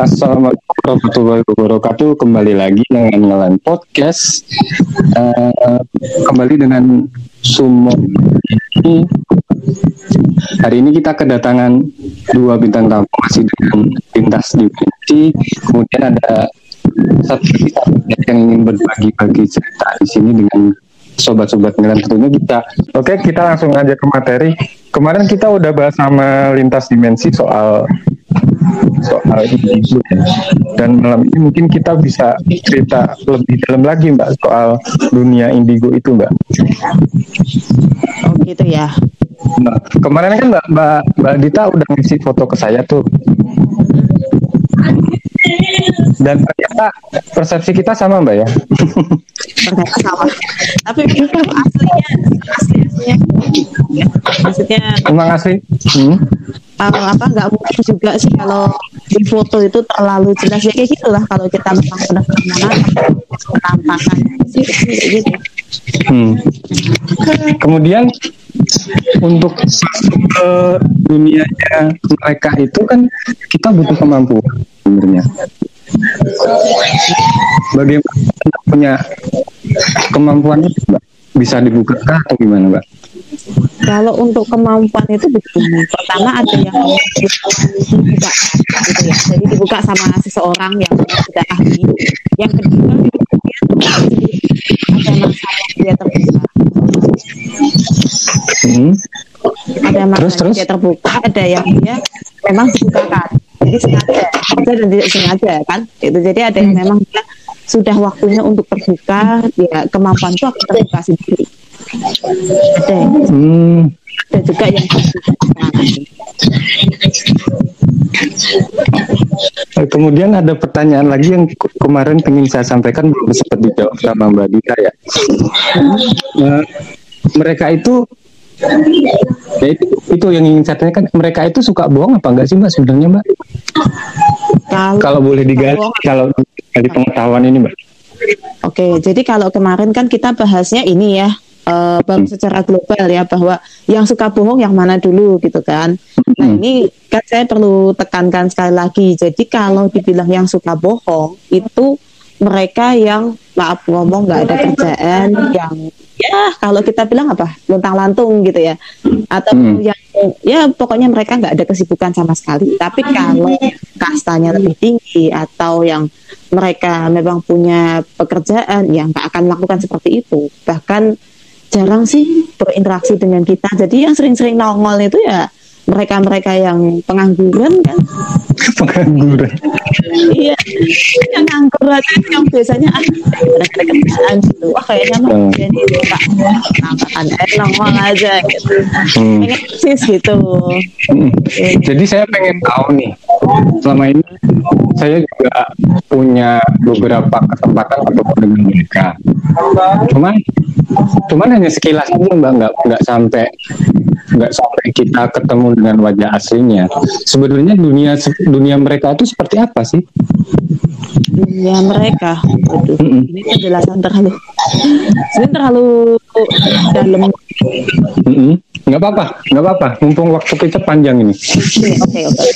Assalamualaikum warahmatullahi wabarakatuh. Kembali lagi dengan Ngelan Podcast. Uh, kembali dengan Sumo. Hari ini kita kedatangan dua bintang tamu masih dengan lintas dimensi. Kemudian ada satu yang ingin berbagi-bagi cerita di sini dengan sobat-sobat ngelan tentunya kita. Oke, kita langsung aja ke materi. Kemarin kita udah bahas sama lintas dimensi soal soal itu dan malam ini mungkin kita bisa cerita lebih dalam lagi mbak soal dunia indigo itu mbak. Oh gitu ya. Nah, kemarin kan mbak mbak mbak Dita udah ngasih foto ke saya tuh dan ternyata persepsi kita sama mbak ya? Ternyata sama tapi aslinya asli aslinya. Maksudnya emang asli? Hmm? uh, apa nggak mungkin juga sih kalau di foto itu terlalu jelas. Ya kayak gitulah kalau kita memang sudah kenal penampakannya sih gitu hmm. kemudian untuk ke dunianya mereka itu kan kita butuh kemampuan sebenarnya. Bagaimana punya kemampuan itu mbak? Bisa dibuka atau gimana mbak? Kalau untuk kemampuan itu begini pertama ada yang dibuka gitu ya. Jadi dibuka sama seseorang yang sudah ahli. Yang kedua hmm. ada masa terus, terus? terbuka ada yang dia memang dibukakan jadi sengaja sengaja dan tidak sengaja kan itu jadi ada yang hmm. memang dia sudah waktunya untuk terbuka ya kemampuan itu akan terbuka sendiri ada hmm. ada juga yang Kemudian ada pertanyaan lagi yang kemarin ingin saya sampaikan belum sempat dijawab sama Mbak Dita ya. Uh, mereka itu ya itu, itu yang ingin saya tanyakan. Mereka itu suka bohong apa enggak sih mbak sebenarnya mbak? Kalau, kalau boleh digali kalau dari pengetahuan ini mbak. Oke jadi kalau kemarin kan kita bahasnya ini ya uh, secara global ya bahwa yang suka bohong yang mana dulu gitu kan. Nah hmm. ini kan saya perlu tekankan sekali lagi. Jadi kalau dibilang yang suka bohong itu mereka yang maaf ngomong nggak ada kerjaan yang ya kalau kita bilang apa? Luntang lantung gitu ya. Atau hmm. yang ya pokoknya mereka nggak ada kesibukan sama sekali. Tapi kalau kastanya lebih tinggi atau yang mereka memang punya pekerjaan yang nggak akan melakukan seperti itu. Bahkan jarang sih berinteraksi dengan kita. Jadi yang sering-sering nongol itu ya mereka-mereka yang pengangguran kan? Pengangguran. Iya. Yang nganggur aja yang biasanya ah ada kerjaan gitu. Wah kayaknya mah hmm. jadi pak. Nampakan enak aja gitu. Hmm. pengen sis gitu. Hmm. jadi saya pengen tahu nih selama ini saya juga punya beberapa kesempatan untuk dengan mereka cuman cuman hanya sekilas aja mbak. Nggak nggak sampai nggak sampai kita ketemu dengan wajah aslinya. Sebenarnya dunia dunia mereka itu seperti apa sih? Dunia mereka. Aduh, mm -mm. ini penjelasan terlalu ini terlalu dalam. Mm -mm. Nggak apa-apa nggak apa-apa. Mumpung waktu kita panjang ini. Oke oke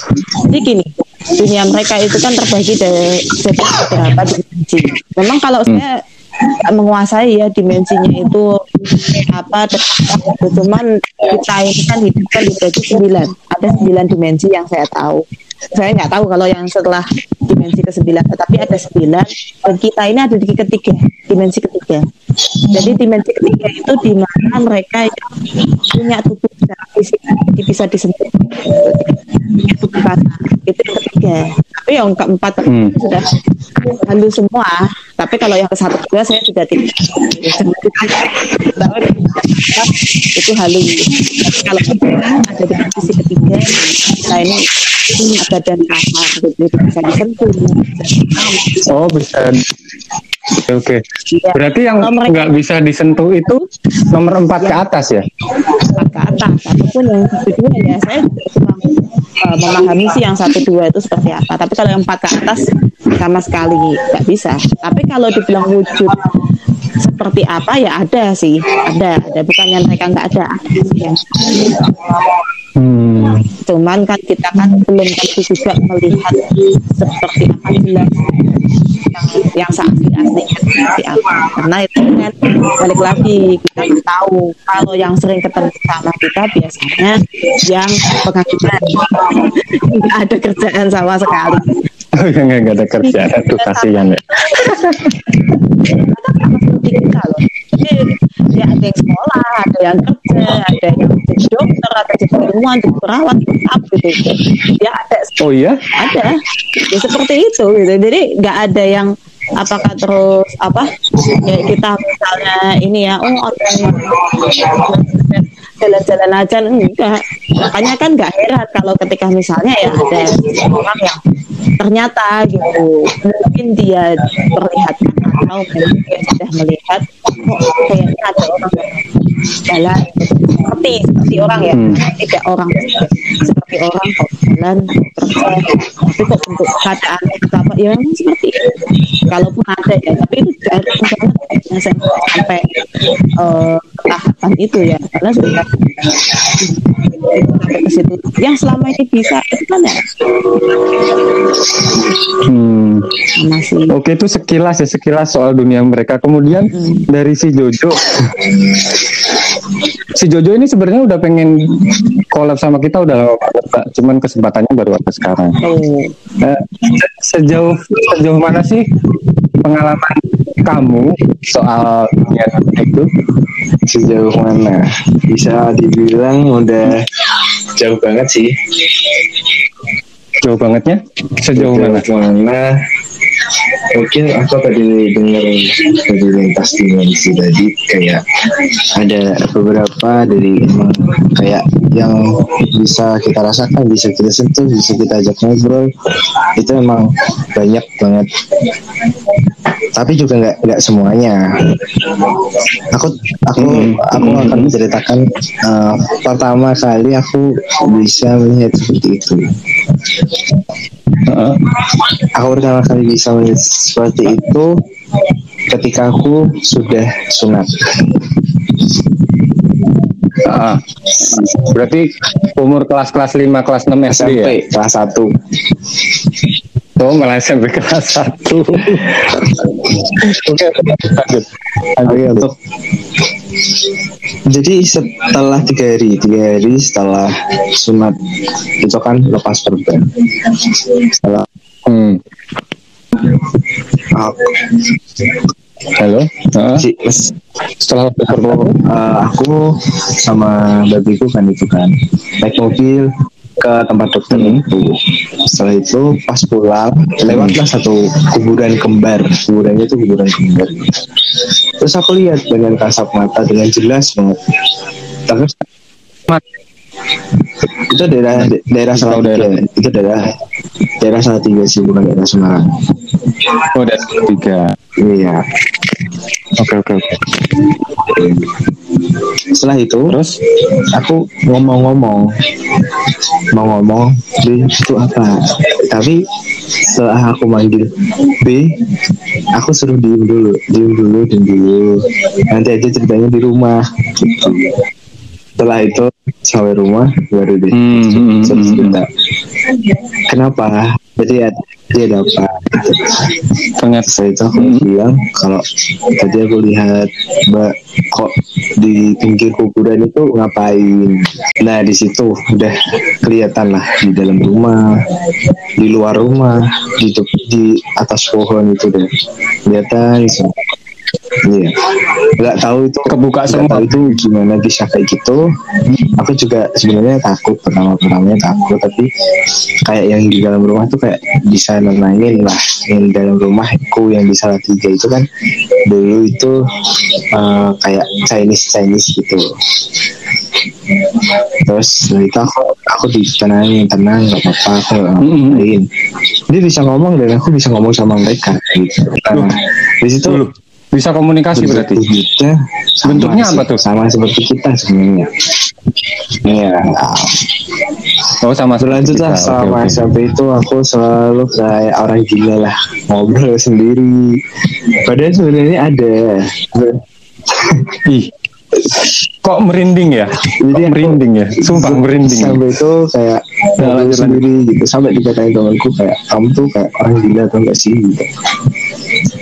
jadi gini dunia mereka itu kan terbagi dari beberapa dimensi. Memang kalau mm. saya menguasai ya dimensinya itu apa cuman kita ini kan hidup kan dibagi sembilan. Ada sembilan dimensi yang saya tahu. Saya nggak tahu kalau yang setelah dimensi ke sembilan tetapi ada sembilan. Dan kita ini ada di ketiga dimensi ketiga jadi dimensi ketiga itu di mana mereka yang punya tubuh secara fisik bisa disentuh itu yang ketiga. Tapi yang keempat Hmm. sudah halu semua. Tapi kalau yang ke satu kedua saya sudah tidak tahu. Itu halu tapi kalau ketiga ada di posisi ketiga nah ini ini badan kasar gitu bisa disentuh. Oh bisa. Oke. oke. Iya. Berarti yang nggak bisa disentuh itu nomor empat ke atas ya? empat ke atas ataupun yang satu dua ya saya juga kurang eh, memahami sih yang satu dua itu seperti apa tapi kalau yang empat ke atas sama sekali nggak bisa tapi kalau dibilang wujud seperti apa ya ada sih ada ada bukannya mereka nggak ada yang Hmm. cuman kan kita kan belum tentu juga melihat seperti apa jelas yang yang seasli aslinya seperti apa karena itu kan balik lagi kita tahu kalau yang sering ketemu sama kita biasanya yang pengangguran nggak ada kerjaan sama sekali Oh ya nggak nggak ada kerjaan tuh kasihan ya. seperti kita loh jadi ya ada yang sekolah ada yang kerja ada yang jadi dokter ada jadi ilmuwan jadi perawat tetap gitu. Ya ada. Oh iya? ada. Ya seperti itu gitu. Jadi nggak ada yang apakah terus apa ya kita misalnya ini ya oh orang jalan-jalan aja enggak. Makanya kan nggak heran kalau ketika misalnya ya ada orang yang ternyata gitu. Mungkin dia perlihatkan atau mungkin dia sudah melihat kok kayaknya ada orang jalan seperti seperti orang ya. Hmm. tidak orang seperti orang kok jalan kerja tapi kok untuk keadaan apa? Ya memang seperti itu. Kalaupun ada ya tapi itu jarang banget sampai eh, tahapan itu ya karena sudah ke situ yang selama ini bisa itu kan ya Hmm. masih Oke itu sekilas ya sekilas soal dunia mereka. Kemudian Hmm. dari si Jojo, si Jojo ini sebenarnya udah pengen collab sama kita udah lama banget. Cuman kesempatannya baru ada sekarang. tuh Eh, sejauh sejauh mana sih pengalaman kamu soal dunia itu? sejauh mana bisa dibilang udah jauh banget sih Jauh bangetnya? Sejauh mana? mana mungkin aku tadi dengar dari lintas dimensi tadi kayak ada beberapa dari emang kayak yang bisa kita rasakan bisa kita sentuh bisa kita ajak ngobrol. Itu emang banyak banget. Tapi juga nggak nggak semuanya. Aku aku aku akan menceritakan eh, pertama kali aku bisa melihat seperti itu. Heeh. aku pertama kali bisa melihat seperti itu ketika aku sudah sunat Ah, berarti umur kelas-kelas 5, kelas 6 SD ya? SMP kelas 1 Oh, malah SMP kelas 1. Oke, lanjut. Oke untuk jadi setelah tiga hari tiga hari setelah sunat itu kan lepas perban setelah Hmm. Halo. Si- mes- Setelah aku, eh, aku sama babiku kan itu kan. Naik mobil ke tempat dokter itu setelah itu pas pulang lewatlah satu kuburan kembar. Kuburannya itu kuburan kembar. Terus aku lihat dengan kasat mata dengan jelas banget. Terus itu daerah daerah Salatiga daerah. itu daerah daerah Salatiga sih bukan daerah Semarang. Oh, ada tiga. iya. Oke, oke, oke. setelah itu Terus? aku ngomong-ngomong. Mau ngomong B itu apa? Tapi setelah aku manggil B aku suruh diem dulu. Diem dulu diem dulu. Nanti aja ceritanya di rumah gitu. setelah itu sampai rumah baru deh. Hmm, hmm, suruh hmm, cerita kenapa? Jadi ada dia ada apa? Setelah itu. Aku bilang kalau tadi aku lihat mbak kok di pinggir kuburan itu ngapain? Nah di situ udah kelihatan lah di dalam rumah di luar rumah di di atas pohon itu deh. Kelihatan semua. Iya. Nggak tahu itu Kebuka semua. tahu itu gimana bisa kayak gitu. Aku juga sebenarnya takut pertama pertamanya takut tapi kayak yang di dalam rumah tuh kayak bisa nenangin lah. Yang di dalam rumahku yang di salah tiga itu kan dulu itu eh, kayak Chinese Chinese gitu. Terus setelah itu aku aku ditenangin tenang nggak apa-apa aku ngapain. Dia bisa ngomong dan aku bisa ngomong sama mereka gitu. Nah, di situ Dulu. Bisa komunikasi berarti. Bentuknya sama Bentuknya apa tuh? Sama seperti kita sebenarnya. Iya. Oh sama Berlanjut seperti lah kita. selama Oke, oke. SMP itu aku selalu kayak orang gila lah ngobrol sendiri. Padahal sebenarnya ada. Ih. Kok merinding ya? Kok merinding ya? Sumpah merinding. Sampai itu kayak Nah, sendiri gitu. Sampai dikatain temanku kayak kamu tuh kayak orang gila atau enggak sih gitu.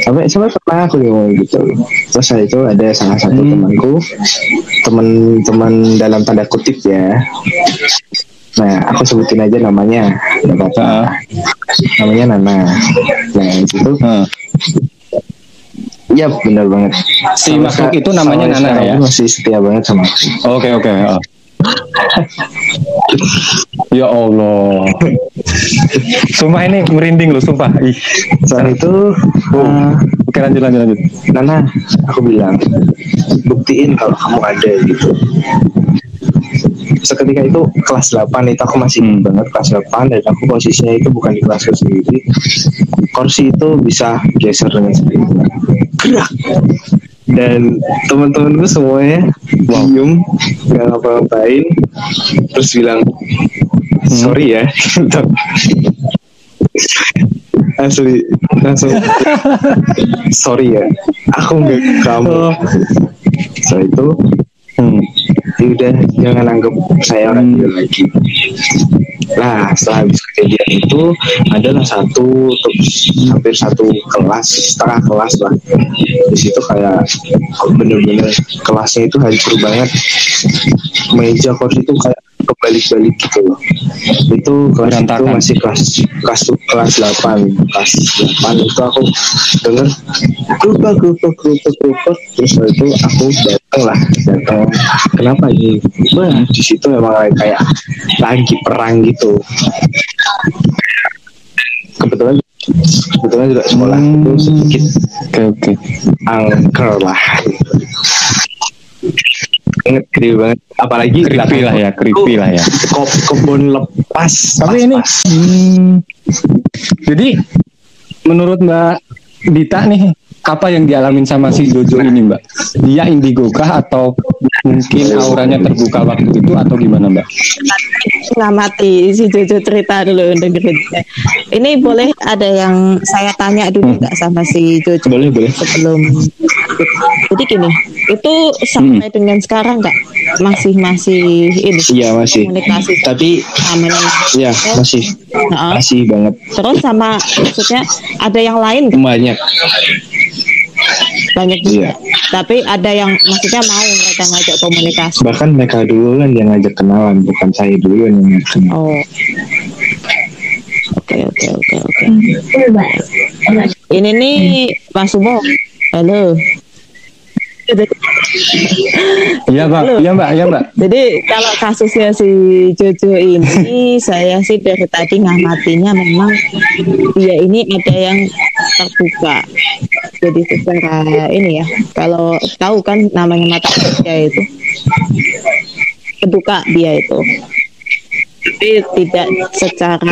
Sampai sampai pernah aku ngomong gitu. Terus saat itu ada salah satu Hmm. temanku, teman-teman dalam tanda kutip ya. Nah, aku sebutin aja namanya, nggak apa-apa. Ah. Namanya Nana. Nah, itu Hmm. ya benar banget. Si makhluk itu namanya Nana ya? Masih setia banget sama aku. Oke oke. oh. ya Allah. Sumpah ini merinding loh, sumpah. Ih. Saat itu eh, Oke lanjut lanjut lanjut. Nana, aku bilang buktiin kalau kamu ada gitu. Seketika itu kelas 8 itu aku masih Hmm. banget kelas 8 dan aku posisinya itu bukan di kelasku sendiri. Kursi itu bisa geser dengan sendirinya. Gerak. Dan teman-temanku semuanya diem, nggak ngapa-ngapain, terus bilang sorry ya. Asli, langsung sorry ya aku nggak ke kamu so itu Hmm. Ya udah jangan anggap saya orang gila lagi. Nah setelah habis kejadian itu adalah satu hampir satu kelas setengah kelas lah. Di situ kayak bener-bener kelasnya itu hancur banget. Meja kursi itu kayak kebalik-balik gitu loh itu kelas itu masih kelas kelas kelas 8 kelas 8 itu aku denger gerubak gerubak gerubak gerubak terus itu aku datang lah datang kenapa ini? Wah, di situ memang kayak lagi perang gitu. Kebetulan kebetulan juga sekolah Hmm. itu sedikit Oke oke. angker lah inget gede banget apalagi Creepy lah ya, creepy lah ya. kop kebun lepas Tapi ini, hmm, jadi menurut Mbak Dita nih, apa yang dialamin sama si Jojo ini Mbak? Dia indigo kah atau mungkin auranya terbuka waktu itu atau gimana Mbak? ngamati si Jojo cerita dulu dengerin. Ini boleh ada yang saya tanya dulu nggak sama si Jojo boleh boleh sebelum jadi gini itu sampai dengan sekarang nggak masih masih ini iya masih. komunikasi. Tapi namanya ya masih. Nah, masih banget. Terus sama maksudnya ada yang lain nggak? banyak. Banyak juga. Iya. tapi ada yang maksudnya mau mereka ngajak komunikasi? Bahkan mereka dulu kan yang ngajak kenalan bukan saya dulu yang ngajak kenalan. Oh. Oke oke oke oke. Ini nih Mas Sumo halo Iya Mbak, iya Mbak, iya Mbak. Jadi kalau kasusnya si Jojo ini, saya sih dari tadi ngamatinya memang dia ini ada yang terbuka. Jadi secara ini ya, kalau tahu kan namanya mata dia itu terbuka dia itu. Tapi tidak secara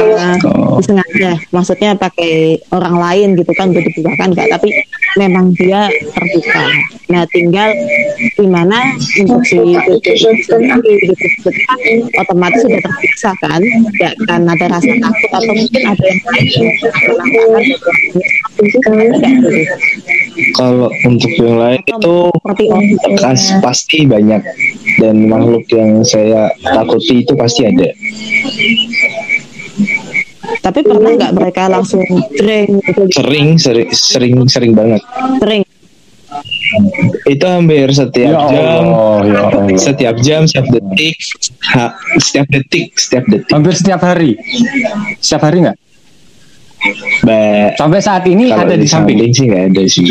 Oh. sengaja, maksudnya pakai orang lain gitu kan, udah dibukakan enggak, tapi memang dia terbuka. Nah, tinggal gimana untuk si gitu, otomatis sudah terbiasa kan, tidak akan ada rasa takut atau mungkin ada yang lain kalau untuk yang lain itu kas, pasti banyak. Dan makhluk yang saya takuti itu pasti ada Tapi pernah nggak mereka langsung drink sering sering sering sering banget Sering. itu hampir setiap Ya jam Allah, ya Allah. setiap jam setiap detik ha, setiap detik setiap detik Hampir setiap hari. Setiap hari nggak? Ba- Sampai saat ini kalau ada di samping. sih nggak ada sih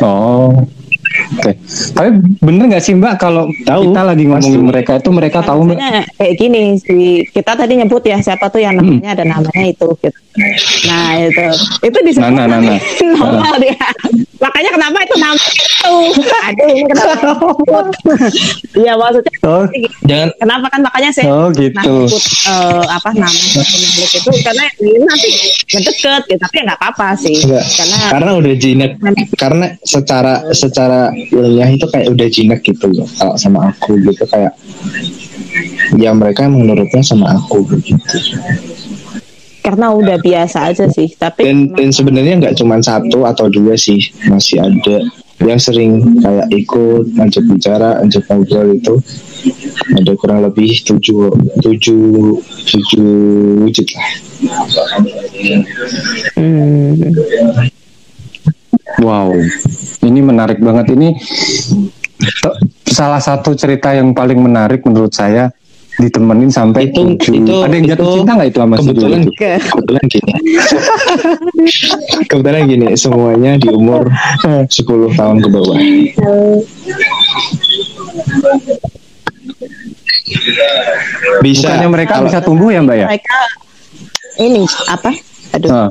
Oh. Oke. Tapi bener nggak sih Mbak kalau Tahu, kita lagi ngomongin pasti. mereka itu mereka tahu Mbak? Kayak gini si kita tadi nyebut ya siapa tuh yang namanya ada namanya itu gitu. Nah itu itu disebut Nana, Nana. normal dia. Makanya kenapa itu nama itu? Aduh ini kenapa? Iya maksudnya Oh, Jangan kenapa kan makanya saya oh nah, gitu. nyebut eh, apa nama pemilik itu karena ini nanti ngedeket gitu tapi ya nggak apa-apa sih Enggak. karena karena udah jinak karena secara secara ilmiah itu kayak udah jinak gitu loh kalau sama aku gitu kayak ya mereka menurutnya sama aku begitu karena udah biasa aja sih tapi dan dan sebenarnya nggak cuma satu atau dua sih masih ada yang sering kayak ikut ngajak bicara ngajak ngobrol itu ada kurang lebih tujuh tujuh tujuh wujud lah. Hmm, Wow, ini menarik banget ini. Salah satu cerita yang paling menarik menurut saya ditemenin sampai Itu- tujuh. itu- Ada yang jatuh itu cinta nggak itu sama si kebetulan itu? ke kebetulan gini kebetulan gini semuanya di umur 10 tahun ke bawah bisa Bukannya mereka kalau- bisa tumbuh ya Mbak ya? mereka ini apa aduh. Ah,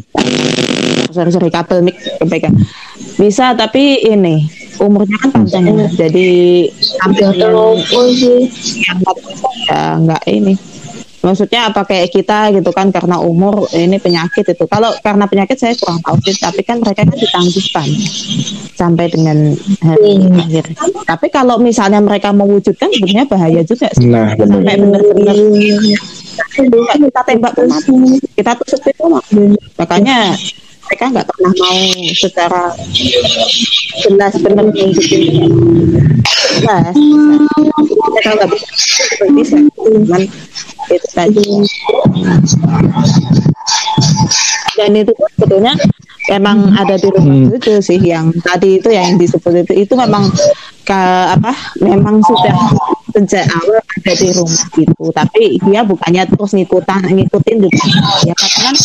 sorry sorry kabel mic kepegang. Bisa tapi ini umurnya kan panjang ya. Jadi hampir yang yang ya nggak ini maksudnya apa kayak kita gitu kan karena umur ini penyakit itu. Kalau karena penyakit saya kurang tahu sih tapi kan mereka kan ditangguhkan sampai dengan hari akhir. Tapi kalau misalnya mereka mewujudkan sebenarnya bahaya juga sih. Nah benar. Sampai benar-benar Nggak kita tembak mati. Kita tusuk itu mati. Makanya mereka nggak pernah mau secara jelas benar nunjukin jelas. Mereka nggak bisa bisa cuman itu tadi dan itu pun sebetulnya memang ada di rumah itu sih yang tadi itu yang disebut itu itu memang ke apa memang sudah sejak awal ada di rumah gitu. Tapi dia bukannya terus ngikutan ngikutin gitu ya kadang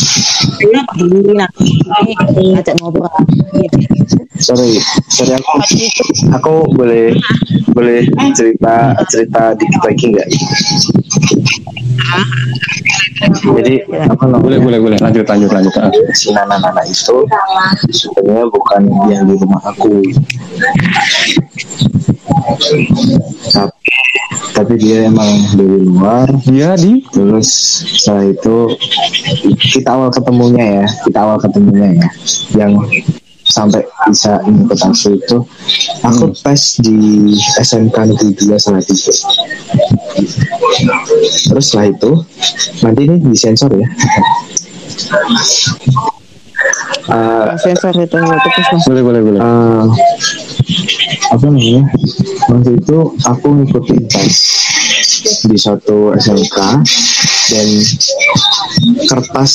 dia peduli nah ini ngajak ngobrol. Gitu sorry sorry aku aku boleh boleh cerita cerita dikit lagi nggak? Jadi apa namanya? Boleh boleh boleh. Lanjut lanjut lanjut. Ah. si Nana Nana itu sebenarnya bukan yang di rumah aku. Tapi tapi dia emang dari luar. Dia di. Terus setelah itu kita awal ketemunya ya. Kita awal ketemunya ya. Yang sampai bisa ikut aku itu aku tes di SMK Negeri 2 Salatiga terus setelah itu nanti ini disensor ya. Eh, sensor itu boleh boleh boleh. eh, apa namanya? Waktu itu aku ngikutin tes di suatu SMK dan kertas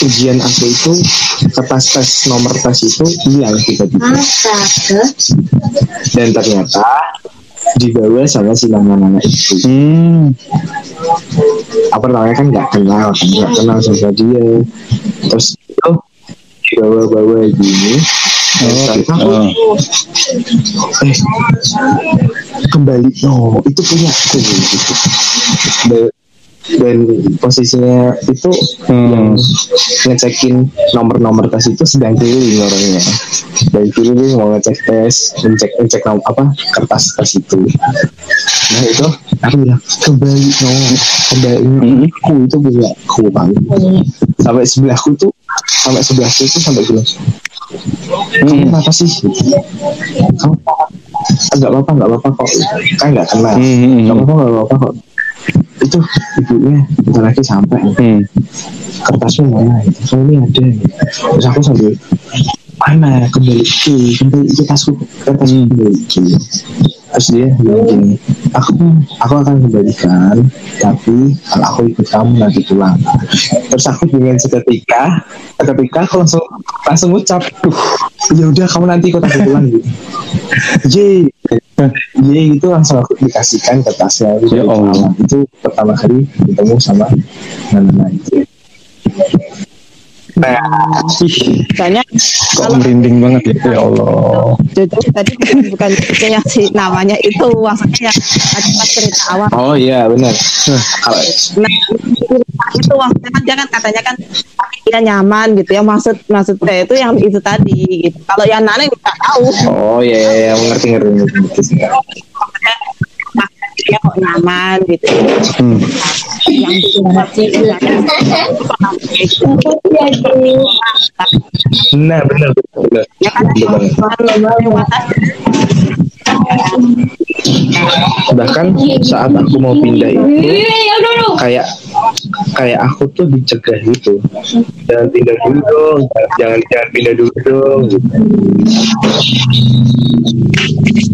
ujian aku itu kertas tes nomor tes itu hilang tiba-tiba. Dan ternyata dibawa sama si nana-nana itu. Hmm. apa namanya? Kan nggak kenal kan nggak kenal sama dia. Terus itu dibawa-bawa gini Oh, eh kembali oh itu punya aku gitu dan, posisinya itu Hmm. yang ngecekin nomor-nomor tes itu sedang keliling orangnya dan keliling mau ngecek tes ngecek ngecek apa kertas tes itu nah itu aku bilang kembali no kembali aku itu punya aku banget sampai sebelahku tuh sampai sebelahku itu sampai kamu Hmm. kenapa sih? Kamu nggak apa-apa nggak apa-apa kok. Kan nggak kenal. Hmm, hmm, nggak hmm. apa-apa nggak apa-apa kok. Itu ibunya bentar lagi sampai. Hmm. kertasmu mana? Oh ini ada. Terus aku sambil mana kembali? Ke tasku. Kembali. Ke terus dia bilang gini aku aku akan kembalikan tapi kalau aku ikut kamu nanti pulang. Terus aku dengan seketika seketika aku langsung langsung ucap "Duh, ya udah kamu nanti ikut aku pulang. Gitu ye ye itu langsung aku dikasihkan kertasnya Ya Allah. itu pertama kali ketemu sama Nana itu Ih, Banyak kok merinding banget ya, ya Allah. jujur tadi bukan, yang si namanya itu maksudnya yang tadi pas cerita awal. Oh iya benar. Kalau nah itu maksudnya kan dia kan katanya kan dia nyaman gitu ya maksud maksud saya itu yang itu tadi gitu. Kalau yang Nana nggak tahu. Oh iya iya, iya ngerti dia kok nyaman gitu Hmm. yang bikin hati itu pernah kayak. Nah benar benar. ya kan Bahkan saat aku mau pindah itu kayak kayak aku tuh dicegah gitu. Jangan pindah dulu dong. Jangan jangan pindah dulu dong. Gitu.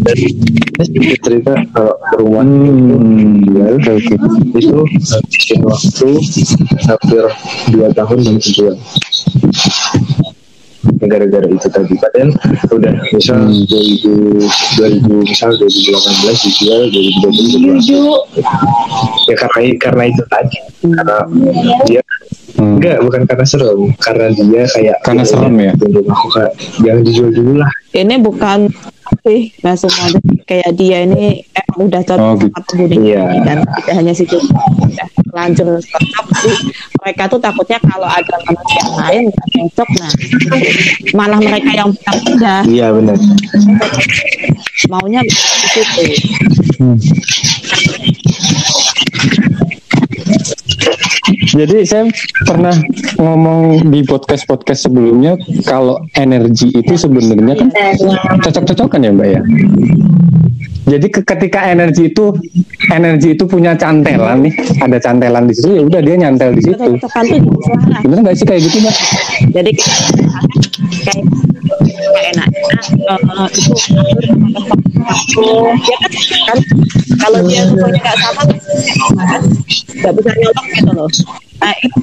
Dan terus juga cerita kalau ke rumah Hmm. tinggal itu habisin waktu hampir dua tahun dan sebulan gara-gara itu tadi padahal udah misal 2000 2000 misal 2018 dijual 2020 dijual. ya karena karena itu tadi karena dia Hmm. enggak bukan karena serem karena dia kayak Karena serem ya? Aku kayak jangan dijual dulu lah ini bukan sih nggak semua ada kayak dia ini emang udah cocok Oh, gitu. sama penghuni Iya. dan tidak hanya situ udah lanjut sih mereka tuh takutnya kalau ada manusia lain nggak cocok nah malah mereka yang pindah iya benar maunya di situ Hmm. Jadi saya pernah ngomong di podcast-podcast sebelumnya kalau energi itu sebenarnya kan cocok-cocokan ya Mbak ya. Jadi ke- ketika energi itu energi itu punya cantelan nih, ada cantelan di situ ya udah dia nyantel di situ. suara Bener nggak sih kayak gitu Mbak? jadi kayak kayak enak eh, itu ya kan, kan kalau dia sukunya nggak sama nggak bisa nyolok gitu loh nah, itu.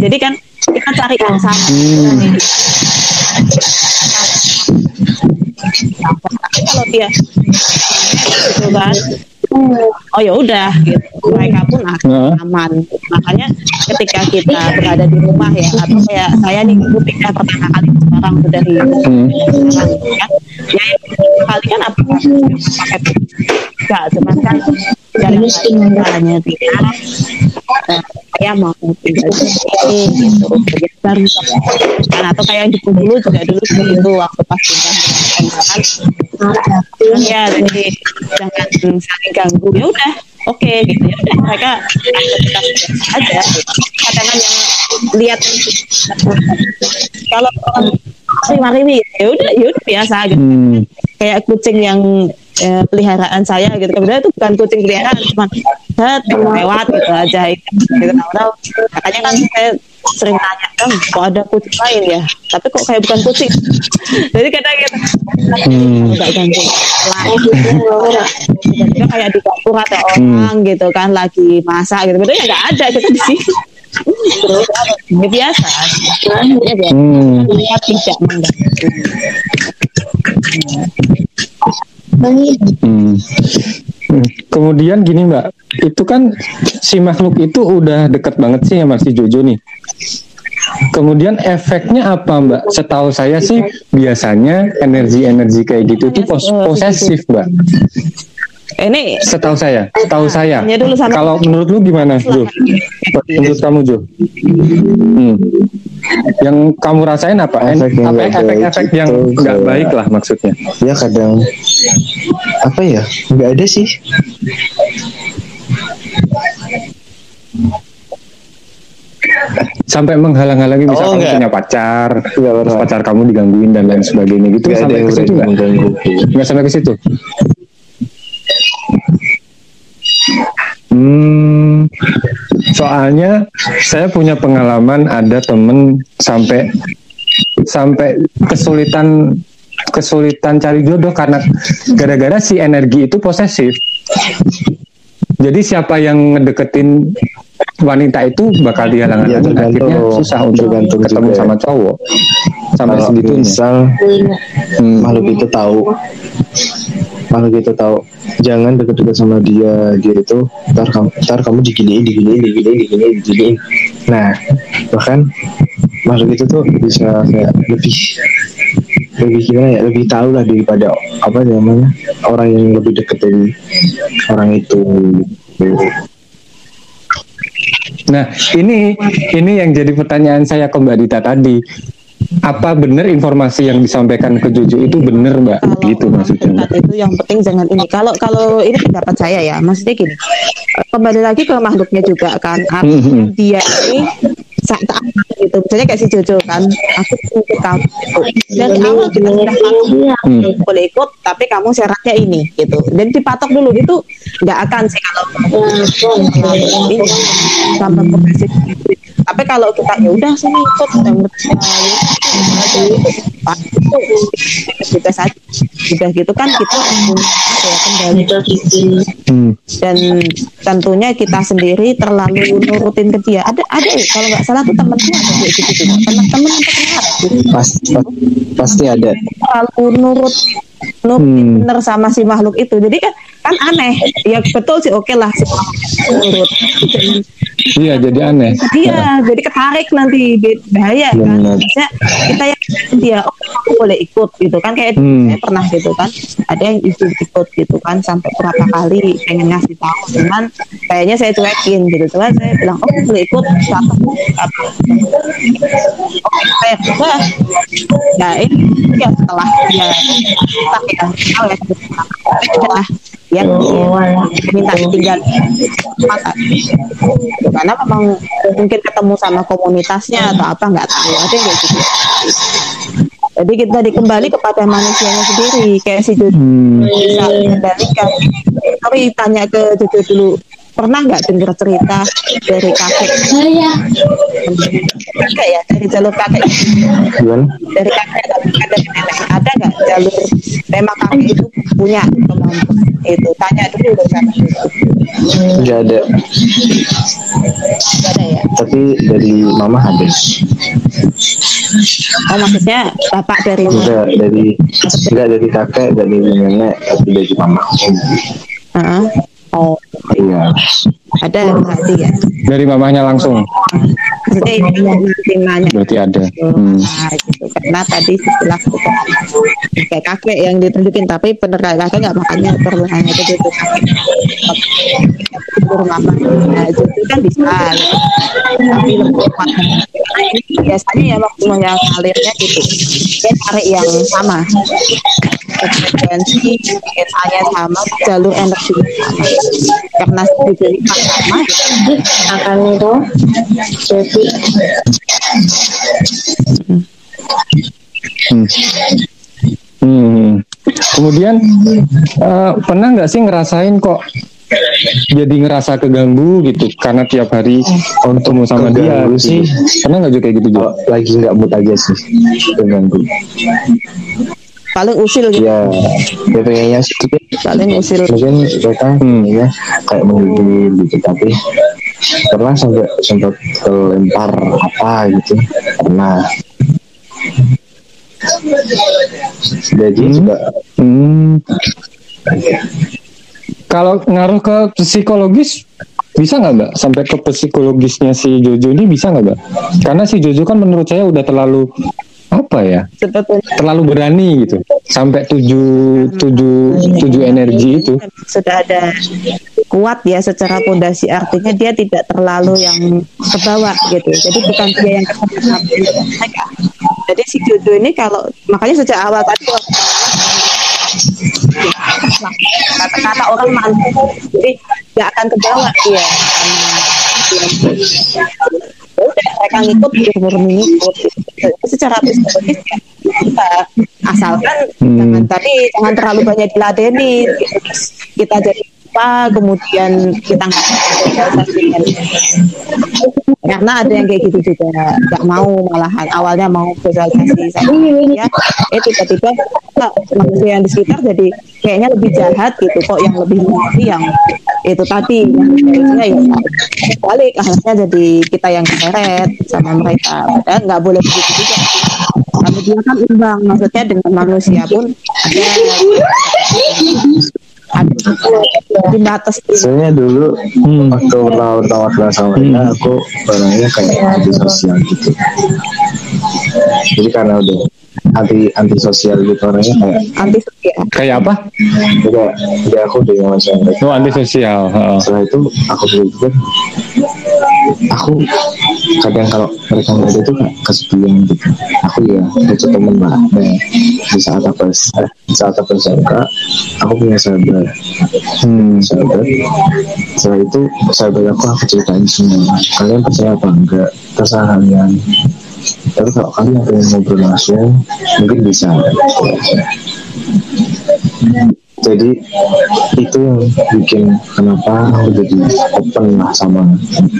jadi kan kita cari yang sama Hmm. tapi kalau dia gitu kan oh ya udah gitu mereka pun akan aman makanya ketika kita berada di rumah ya atau kayak saya nih pindah pertama kali sekarang sudah di Hmm. sekarang gitu kan ya yang kali kan apa pakai enggak cuman kan dari caranya tidak saya mau tinggal di sini gitu baru kan atau kayak yang di dulu juga dulu begitu waktu pas pindah kan kan ya jadi jangan saling ganggu. Ya udah oke gitu ya udah. Mereka aktivitas aja. Kadang yang lihat. Kalau orang mari ya udah ya udah biasa gitu Hmm. kayak kucing yang eh, peliharaan saya gitu. Sebenarnya itu bukan kucing peliharaan cuma set lewat gitu aja gitu. Tahu makanya kan saya sering tanya kan kok ada kucing lain ya? Tapi kok kayak bukan kucing. Jadi kadang gitu. Hmm. nggak ganggu lain kayak di dapur ada orang gitu kan lagi masak gitu. Betul ya nggak ada kita di sini. Terus ya biasa. Ya biasa Hmm. tidak mengganggu Hmm. Kemudian gini Mbak, itu kan si makhluk itu udah deket banget sih sama si Jojo nih. Kemudian efeknya apa Mbak? Setahu saya sih biasanya energi-energi kayak gitu tuh pos- posesif Mbak. ini Setahu saya, setahu saya. Dulu sama- Kalau menurut lu gimana, Jo? Menurut kamu, Jo? Hmm. Yang kamu rasain apa? Efek yang apa efek-efek yang nggak baik lah maksudnya? ya kadang apa ya nggak ada sih Sampai menghalang-halangi bisa Oh, kamu punya pacar, Nggak terus pacar kamu digangguin dan lain sebagainya gitu ada sampai ke situ berani nggak? mengganggu Nggak sampai ke situ. Hmm, soalnya saya punya pengalaman ada temen sampai sampai kesulitan kesulitan cari jodoh karena gara-gara si energi itu posesif. Jadi siapa yang ngedeketin wanita itu bakal dihalang Ya, akhirnya susah untuk Tergantung ketemu juga. sama cowok sampai segitunya. misal Hmm. makhluk itu tahu makhluk itu tahu jangan deket-deket sama dia dia itu ntar kamu ntar kamu diginiin diginiin diginiin diginiin diginiin. Nah bahkan makhluk itu tuh bisa kayak lebih lebih gimana ya lebih tahu lah daripada apa namanya orang yang lebih dekat dari orang itu. Nah, ini ini yang jadi pertanyaan saya ke Mbak Dita tadi. Apa benar informasi yang disampaikan ke Jojo itu benar, Mbak? kalau gitu maksudnya. itu yang penting jangan ini kalau kalau ini pendapat saya ya maksudnya gini kembali lagi ke makhluknya juga kan artinya Mhm. dia ini saat gitu misalnya kayak si Jojo kan aku ikut kamu gitu. dan kamu kita sudah patok Hmm. boleh ikut tapi kamu syaratnya ini gitu dan dipatok dulu itu nggak akan sih kalau ini sampai progresif tapi kalau kita ya udah sini ikut udah, kita saja udah gitu. Kan kita ya, kembali Hmm. dan tentunya kita sendiri terlalu nurutin ke dia. Ada ada ya kalau nggak salah tuh temen tuh ada kayak gitu juga. Teman-teman gitu. pasti pasti ada. Terlalu nurut nurut Hmm. bener sama si makhluk itu jadi kan kan aneh ya betul sih oke lah si makhluk itu nurut Iya, jadi aneh. Iya, jadi ketarik nanti bahaya kan. Benar. Maksudnya kita yang dia, oh aku boleh ikut gitu kan kayak Hmm. saya pernah gitu kan. Ada yang ikut ikut gitu kan sampai berapa kali pengen ngasih tahu, cuman kayaknya saya cuekin gitu. Cuman saya bilang, oh boleh ikut satu apa? Oke, saya udah. Nah ini ya setelah dia tak ya? Tahu ya ya minta tinggal karena memang mungkin ketemu sama komunitasnya atau apa? Nggak tahu. Ada kayak gitu. Jadi kita dikembali kepada manusianya sendiri. Kayak si Jojo. Hmm. bisa mengendalikan tapi tanya ke Jojo dulu pernah nggak dengar cerita dari kakek? Kakek ya dari jalur kakek. Gimana? Dari kakek dari nenek. Ada nggak jalur memang kakek itu punya kemampuan itu tanya dulu dong sama nggak ada. Nggak ada ya? Tapi dari mama ada. Oh maksudnya bapak dari enggak dari enggak dari kakek dari nenek tapi dari mama. Heeh. Oh iya ada yang ya Dari mamahnya langsung. Nanti nanya Berarti ada. Hmm. Nah, gitu. Karena tadi setelah kayak kakek yang ditunjukin tapi bener kayak kakek nggak makanya perlu hanya itu itu kakek rumah mama nah itu kan bisa. Gitu. tapi lebih kuat. Biasanya ya waktu yang alirnya gitu dia cari yang sama. Frekuensi SA-nya sama jalur energinya sama. Karena jadi sama akan itu jadi Hmm. Hmm. Kemudian eh, pernah nggak sih ngerasain kok jadi ngerasa keganggu gitu karena tiap hari ketemu sama dia keganggu gitu. sih. Pernah nggak juga kayak gitu juga? kalau lagi nggak mood aja sih terganggu paling usil gitu ya ya pengennya sih paling usil mungkin mereka Hmm. ya kayak menghibur gitu tapi pernah sampai sempat kelempar apa gitu? Pernah. Jadi Hmm. juga. Hmm. Kalau ngaruh ke psikologis bisa nggak mbak? Sampai ke psikologisnya si Jojo ini bisa nggak mbak? Karena si Jojo kan menurut saya udah terlalu apa ya? Sebetulnya terlalu berani gitu. Sampai tujuh tujuh tujuh energi itu. sudah ada kuat ya secara pondasi artinya dia tidak terlalu yang kebawa gitu. Jadi bukan dia yang jadi si Jojo ini kalau makanya sejak awal tadi kata-kata orang mampu jadi nggak akan kebawa dia sama Ya udah mereka ngikut dia murni ngikut Jadi secara psikologis kita asalkan Hmm. jangan tadi jangan terlalu banyak diladeni. Kita jadi apa kemudian kita nggak karena ada yang kayak gitu juga nggak mau malahan awalnya mau sosialisasi ya eh tiba-tiba manusia yang di sekitar jadi kayaknya lebih jahat gitu kok yang lebih mengerti yang itu tadi. Harusnya ya balik akhirnya jadi kita yang keseret sama mereka. Padahal nggak boleh begitu juga. Tapi dia kan imbang maksudnya dengan manusia pun ada di batas Soalnya dulu Hmm. waktu pertama pertama kenal sama mereka, aku orangnya kayak anti sosial gitu. Jadi karena udah anti anti sosial gitu orangnya kayak anti sosial Kayak apa? udah udah aku udah sama mereka. Oh anti sosial. Setelah itu aku pikir aku kadang kalau mereka nggak ada tuh kesepian gitu. Aku ya butuh temen lah. Nah, di saat apa di saat apa SMK, aku punya sahabat. Hmm. sahabat setelah itu sahabat aku aku ceritain semua kalian percaya apa enggak terserah kalian tapi kalau kalian pengen ngobrol langsung mungkin bisa jadi itu yang bikin kenapa aku jadi open lah sama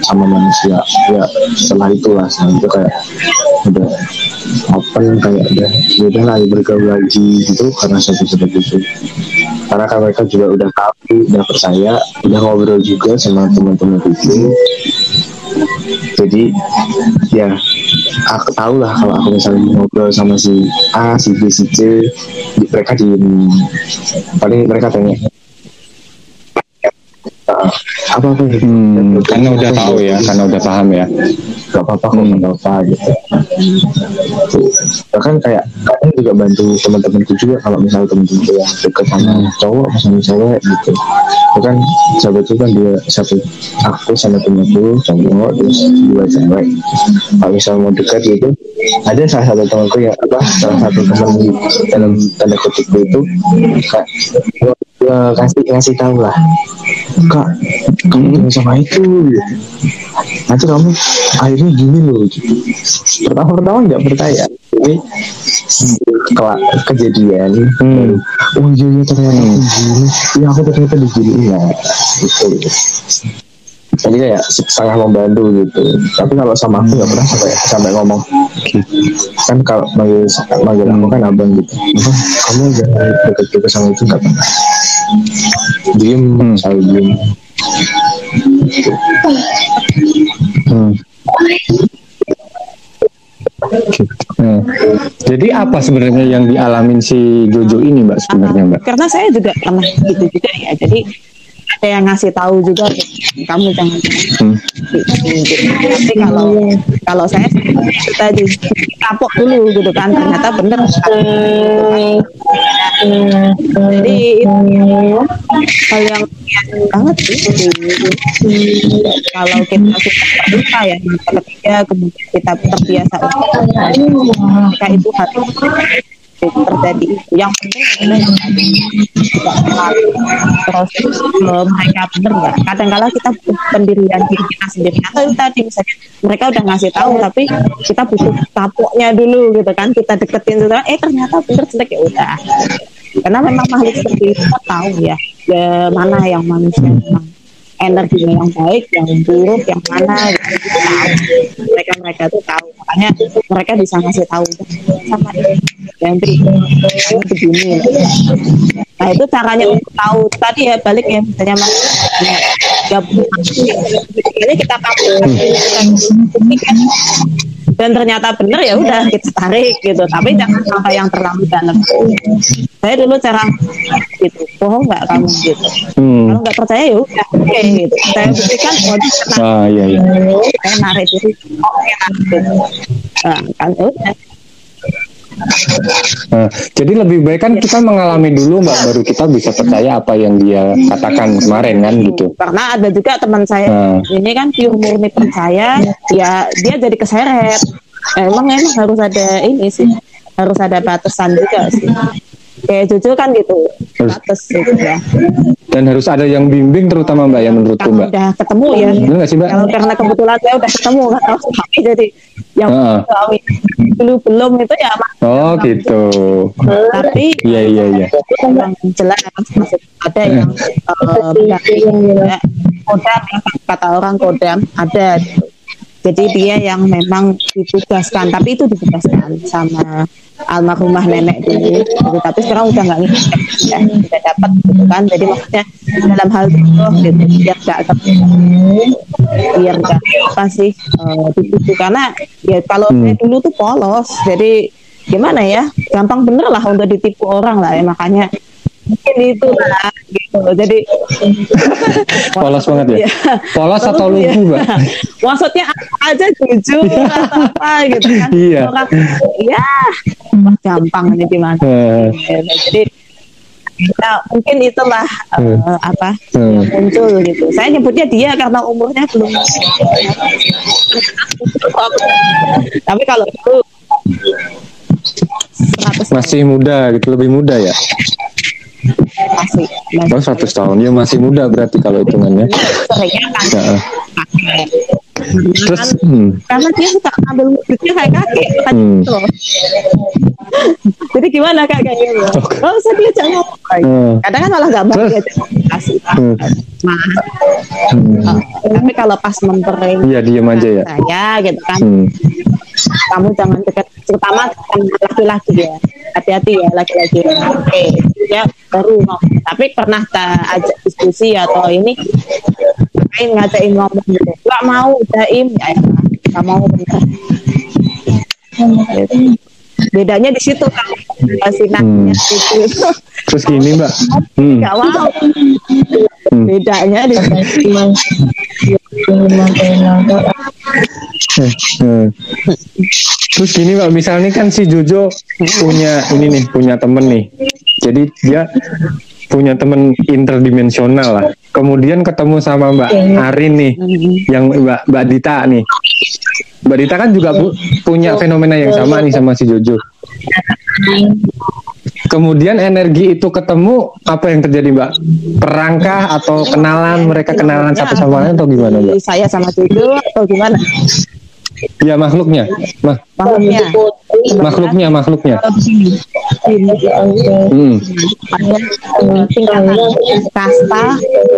sama manusia. Ya setelah itulah setelah itu kayak udah open kayak udah ya udah lah bergaul lagi gitu karena satu sebab itu. Karena kan mereka juga udah tahu udah percaya udah ngobrol juga sama teman-teman itu. Jadi ya aku tahu lah kalau aku misalnya ngobrol sama si A, si B, si C mereka di paling mereka tanya "Ah, apa apa gitu Hmm, karena udah tahu ya, karena udah paham ya. gak apa-apa kok gak apa-apa gitu. Bahkan kayak kadang juga bantu teman-temanku juga kalau misalnya teman-temanku yang dekat sama cowok sama cewek gitu. Bahkan sahabat itu kan dia satu aku sama temanku cowok terus dua cewek. Kalau misalnya mau dekat gitu ada salah satu temanku yang apa salah satu teman di dalam tanda kutip itu kayak ya, kasih ngasih tahu lah. Kak kamu sama itu. Gitu nanti kamu akhirnya gini loh. Gitu. pertama-pertama nggak percaya. Ini kelak kejadian. Hmm. oh iya iya ternyata aku gini. Ya aku ternyata diginiin ya gitu jadi kayak setengah membantu gitu tapi kalau sama aku nggak pernah sampai sampai ngomong kan kalau manggil manggil aku kan abang gitu kamu jangan deket-deket sama itu nggak pernah diem Hmm. selalu diem Hmm. Hmm. Jadi apa sebenarnya yang dialamin si Jojo ini Mbak sebenarnya Mbak? karena saya juga pernah gitu juga ya jadi yang ngasih tahu juga kamu jangan Hmm. gitu. tapi kalau kalau saya itu tadi kapok dulu gitu kan ternyata bener jadi itu hal yang banget sih kalau kita sudah terbuka ya ketiga kemudian kita terbiasa maka itu harus terjadi. Yang penting adalah proses mereka benar nggak? Kadang-kala kita pendirian diri kita sendiri. Atau tadi misalnya mereka udah ngasih tahu tapi kita butuh kapoknya dulu gitu kan kita deketin gitu eh ternyata bener jelek ya udah. Karena memang makhluk seperti itu kita tahu ya, ya mana yang manusia memang energinya yang baik, yang buruk, yang mana gitu. Mereka mereka tuh tahu, makanya mereka bisa ngasih tahu sama ini. yang kamu begini. Nah itu caranya untuk tahu. Tadi ya balik ya misalnya mas gabung ini kita kabur dan ternyata benar ya udah kita tarik gitu tapi jangan sampai yang terlalu dalam saya dulu cara gitu bohong nggak kamu gitu Hmm. kalau nggak percaya ya udah oke gitu saya buktikan oh dia pernah Ah iya iya. saya narik diri oh ya gitu nah, kan udah Nah, jadi lebih baik kan kita mengalami dulu Mbak baru kita bisa percaya apa yang dia katakan kemarin kan gitu. karena ada juga teman saya Nah. ini kan pure murni percaya ya dia jadi keseret emang emang harus ada ini sih harus ada batasan juga sih kayak Jojo kan gitu Harus- batas gitu ya Dan harus ada yang bimbing terutama Mbak yang menurutku kalau Mbak. udah ketemu ya Benar nggak sih Mbak? kalau karena kebetulan saya udah ketemu kan sama suami jadi yang Heeh. suami dulu belum itu ya Mas. Oh gitu. tapi Iya iya iya. yang jelas masih ada yang eh, ya, kodam ya, kata orang kodam ada gitu. Jadi dia yang memang ditugaskan tapi itu ditugaskan sama almarhumah nenek dulu. Gitu. tapi sekarang udah nggak ngikut ya, udah dapat gitu kan. Jadi maksudnya dalam hal itu gitu biar nggak biar nggak apa sih dituju karena ya kalau Hmm. dulu tuh polos. Jadi gimana ya gampang bener lah untuk ditipu orang lah ya. Makanya mungkin itu lah gitu. Tuh, jadi Polos banget ya? Iya. Polos atau lugu, ya. Mbak? Maksudnya apa aja jujur atau apa gitu kan. Iya. Orang, ya wah, gampang ini gimana. Eh, Jadi ya, mungkin itulah eh, Hmm. apa Hmm. yang muncul gitu. Saya nyebutnya dia karena umurnya belum. Tapi kalau itu 100 masih muda gitu, lebih muda ya? Masih, masih Oh 100 tahun, ya masih muda berarti kalau hitungannya. kan Ya. kakek. Terus, Kan- hmm, karena dia suka ambil wujudnya kayak kakek kan Hmm. gitu loh. jadi gimana kak kayak gitu kalau saya dia jangan Hmm. kadang kan malah gampang Terus? dia kasih Hmm. nah, hmm. eh, tapi kalau pas mempering Iya diem aja ya. saya gitu kan Hmm. Kamu jangan dekat terutama laki-laki ya. Hati-hati ya laki-laki oke ya baru ngomong tapi pernah tak ajak diskusi atau ini ngapain ngajakin ngomong gitu. Gak mau jaim ya ya gak mau. Gitu. bedanya di situ kan sinarnya itu Terus gini mbak, hmm. gak mau. Hmm. Bedanya di Hmm. Terus gini mbak, misalnya kan si Jojo punya ini nih, punya temen nih. Jadi dia punya temen interdimensional lah. Kemudian ketemu sama Mbak Arin nih, yang Mbak Mbak Dita nih. Mbak Dita kan juga pu- punya fenomena yang sama nih sama si Jojo. Kemudian energi itu ketemu, apa yang terjadi Mbak? Perangkah atau kenalan? Mereka kenalan satu sama lain atau gimana Mbak? saya sama Jojo atau gimana Ya makhluknya, Mah, makhluknya makhluknya, makhluknya. Hmm. eh, kasta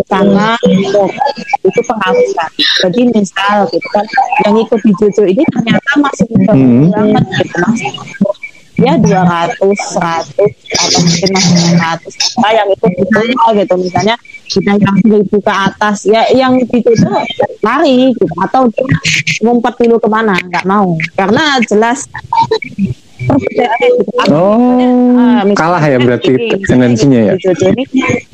sama itu sekali. Jadi misal gitu kan yang ikut di Jojo ini ternyata masih muda Hmm. banget gitu masih ya 200, 100 atau mungkin masih 100 nah, yang itu kita gitu misalnya kita yang seribu ke atas ya yang itu tuh lari gitu atau dia ngumpet dulu ke mana nggak mau karena jelas gitu. Apa- Oh, misalnya kalah ya berarti ini, tendensinya ya. Jojo ini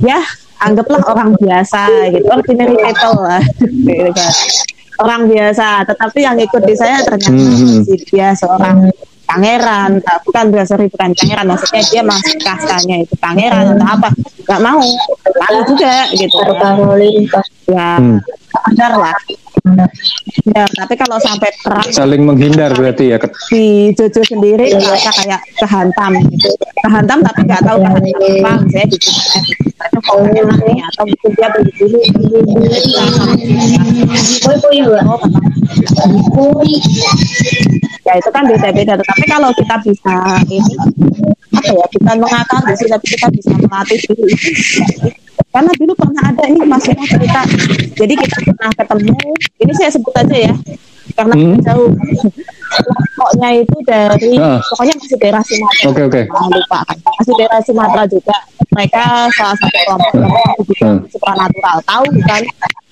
ya anggaplah orang biasa gitu ordinary people lah gitu kan. orang biasa tetapi yang ikut di saya ternyata Hmm. si dia seorang pangeran bukan sorry bukan pangeran. Maksudnya dia masih kastanya itu pangeran atau apa. Nggak mau. Lalu juga gitu. Ya Hmm. sadar lah ya tapi kalau sampai perang Saling menghindar berarti ya. Di Jojo sendiri merasa kayak kehantam gitu. kehantam tapi nggak tahu kehantam apa saya di atau nih atau mungkin dia beli dulu ya itu kan beda-beda tapi kalau kita bisa ini apa ya bukan mengatasi tapi kita bisa melatih diri karena dulu pernah ada ini masih mau cerita. Jadi kita pernah ketemu. Ini saya sebut aja ya karena Hmm. jauh. Kelompoknya itu dari Ah. pokoknya masih daerah Sumatera. Oke, oke. Ah, lupa. Masih daerah Sumatera juga. Mereka salah satu kelompok yang juga Hmm. supranatural. Tahu kan?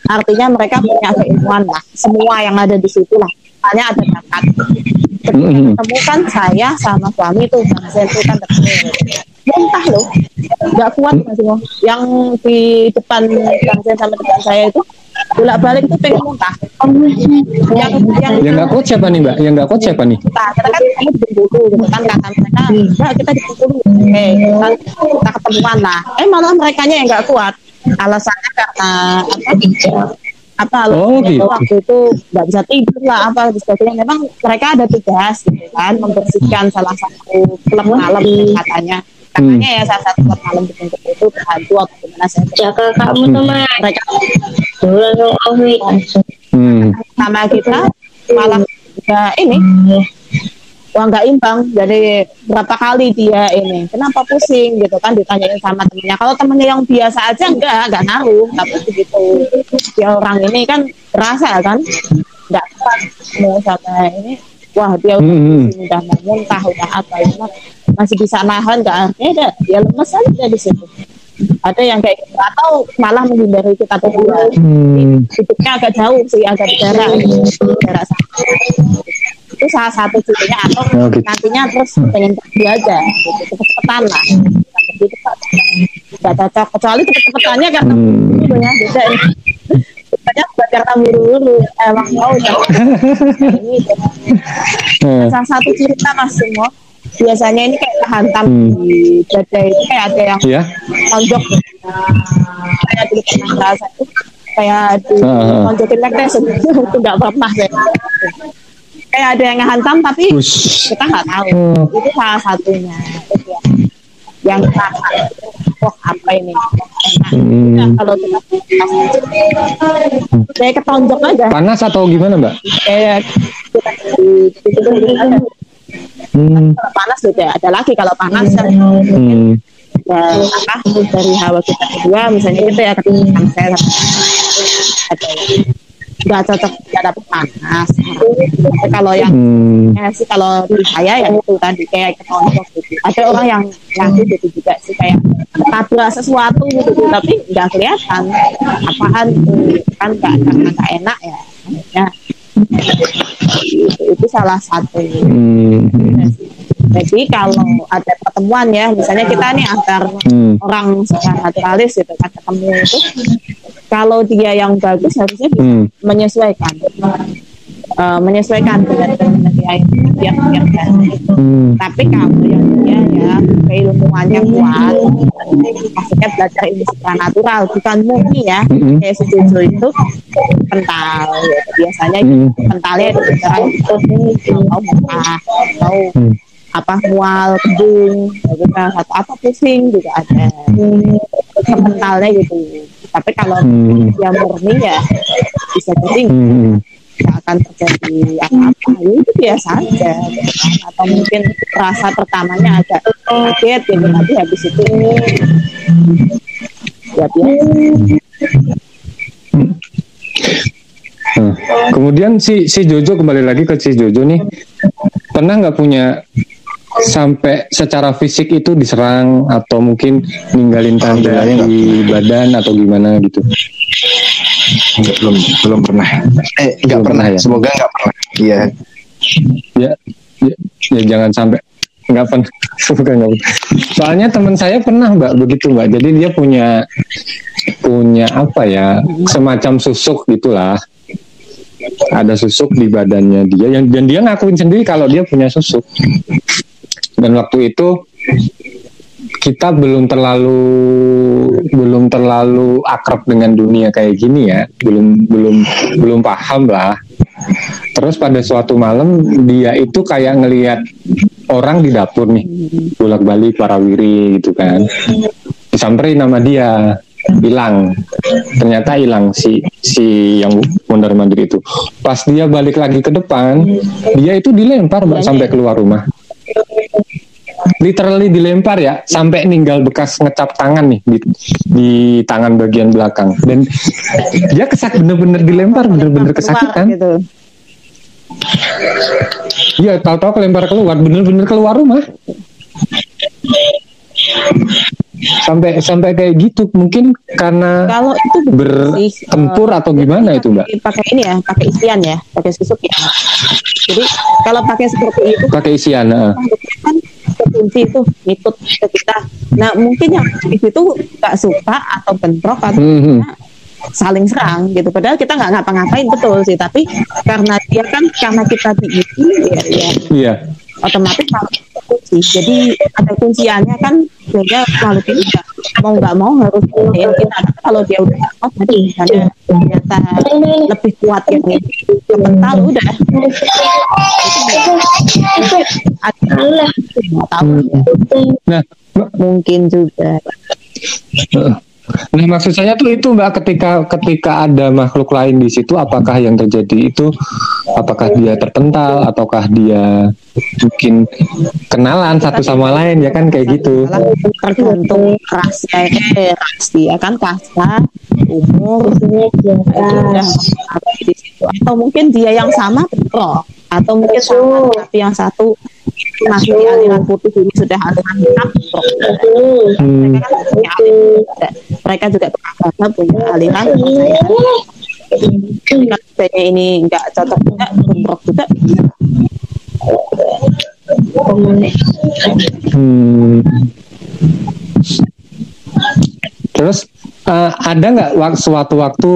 Artinya mereka punya keilmuan lah semua yang ada di situ lah. Hanya ada bakat ketika Hmm. ketemu kan saya sama suami tuh Bang Zen tuh kan ketemu muntah loh. Nggak kuat masih mau yang di depan Zen sama depan saya itu bolak balik tuh pengen muntah. Yang yang Yang nggak kuat siapa nih mbak? Yang nggak kuat siapa nih? kita kita kan kamu di Bengkulu gitu kan kata mereka enggak kita Bengkulu oke kan kita ketemuan lah eh malah mereka yang nggak kuat. Alasannya karena apa? Apa Oh, gitu. waktu itu nggak bisa tidur lah apa sebagainya. Memang mereka ada tugas gitu kan membersihkan salah satu klub malam katanya katanya ya salah satu klub malam di Bengkulu itu berhantu atau gimana saya Jaga kamu teman. mereka Dulu dong Hmm. sama kita malah ya ini. Wah nggak imbang. Jadi berapa kali dia ini kenapa pusing? gitu kan ditanyain sama temennya. Kalau temennya yang biasa aja enggak enggak ngaruh tapi begitu. Dia orang ini kan terasa kan enggak kuat. Mau sampai ini wah dia udah Hmm. pusing, udah mau muntah udah apa ini masih bisa nahan enggak artinya dia, dia lemes aja di situ. Ada yang kayak gitu atau malah menghindari kita berdua. Hmm. hidupnya agak jauh sih agak jarak. Jarak sama. itu salah satu cirinya atau Oh, gitu. nantinya terus pengen pergi aja. Gitu cepet-cepetan lah. Cepat nggak cocok kecuali cepet-cepetannya karena Hmm. buru ya beda. Ini Katanya buat karena buru-buru. Emang mau ya ini Nah, salah satu cerita mas semua biasanya ini kayak kehantam Hmm. di dada itu kayak ada yang ya. tonjok kayak pernah merasa itu kayak di tonjokin nektes itu nggak pernah saya kayak ada yang ngehantam tapi Ush. kita nggak tahu Hmm. itu salah satunya Itu ya. yang terasa oh apa ini Enak. Hmm. Nah, kalau kita kayak ketonjok aja Panas atau gimana, Mbak? kayak kita di di- di-. Hmm. kalau panas beda. Ada lagi kalau panas kan Hmm. ya, apa dari hawa kita kedua misalnya gitu ya ketika saya ada nggak cocok nggak dapet panas. Tapi kalau yang Hmm. ya sih kalau di saya ya itu tadi kayak ketonjok gitu. Ada orang yang ngaku gitu juga sih kayak ketabrak sesuatu gitu tapi nggak kelihatan. Apaan tuh? Kan nggak karena nggak enak ya. Akhirnya itu, itu salah satu Hmm. jadi kalau ada pertemuan ya, misalnya kita nih antar Hmm. orang secara naturalis gitu kan ketemu itu, kalau dia yang bagus harusnya bisa Hmm. menyesuaikan, Eh, menyesuaikan dengan dia yang baik. Hmm. Tapi kalau yang dia ya keilmuannya kuat, maksudnya belajar ilmu supranatural bukan murni ya, Mm-mm. kayak setuju itu pental, ya. biasanya Mm. pentalnya itu bicara itu mau muntah, mau Hmm. apa mual kan atau apa pusing juga ada kementalnya gitu tapi kalau Hmm. yang murni ya bisa jadi Hmm. Akan terjadi apa-apa. Ya itu biasa aja. Gitu atau mungkin rasa pertamanya agak kaget gitu. Tapi habis itu ya biasa. Nah, kemudian si si Jojo kembali lagi ke si Jojo nih. Pernah nggak punya sampai secara fisik itu diserang atau mungkin ninggalin tanda di badan atau gimana gitu Enggak, belum belum pernah eh nggak Belum pernah pernah ya? semoga nggak pernah. Iya. Ya ya, ya jangan sampai nggak pernah. Bukan, nggak pernah. soalnya teman saya pernah mbak begitu mbak. Jadi dia punya punya apa ya semacam susuk gitulah. Ada susuk di badannya dia yang dan dia ngakuin sendiri kalau dia punya susuk. Dan waktu itu kita belum terlalu belum terlalu akrab dengan dunia kayak gini ya. Belum belum belum paham lah. Terus pada suatu malam dia itu kayak ngelihat orang di dapur nih. Bolak balik parawiri gitu kan. Disamperin nama dia. Hilang. Ternyata hilang si si yang mondar mandir itu. Pas dia balik lagi ke depan dia itu dilempar sampai keluar rumah literally dilempar ya sampai ninggal bekas ngecap tangan nih di, di tangan bagian belakang. Dan dia kesak bener-bener dilempar bener-bener kesakitan. gitu. Iya, tahu-tahu kelempar keluar, bener-bener keluar rumah. Sampai sampai kayak gitu, mungkin karena kalau itu bertempur eh, atau gimana itu, Mbak? pakai ini ya pakai isian ya pakai susuk ya. Jadi kalau pakai seperti itu Pakai isian, kan kekunci itu ngikut ke kita. Nah mungkin yang itu nggak suka atau bentrok atau Hmm, hmm. saling serang gitu. Padahal kita nggak ngapa-ngapain betul sih, tapi karena dia kan karena kita diisi ya, ya Iya. otomatis malah kunci. Jadi ada kunciannya kan sehingga kalau nggak mau nggak mau harus kunciin kita. Kalau dia udah kuat tadi misalnya ternyata lebih kuat ini kemental udah ada tahu Nah, mungkin juga. Nah maksud saya tuh itu mbak ketika ketika ada makhluk lain di situ apakah yang terjadi itu apakah dia terpental ataukah dia mungkin kenalan satu sama lain ya kan? Kayak gitu. tergantung rasnya eh ras dia kan? Kasta umur situ atau mungkin dia yang sama bentrok atau mungkin sama tapi yang satu masih di aliran putih ini sudah aliran hitam bentrok Hmm, mereka kan punya aliran juga. mereka juga beragama punya aliran kepercayaan Jadi kalau kayaknya ini nggak cocok juga bentrok juga hmm. Terus eh, ada nggak wak- sewaktu-waktu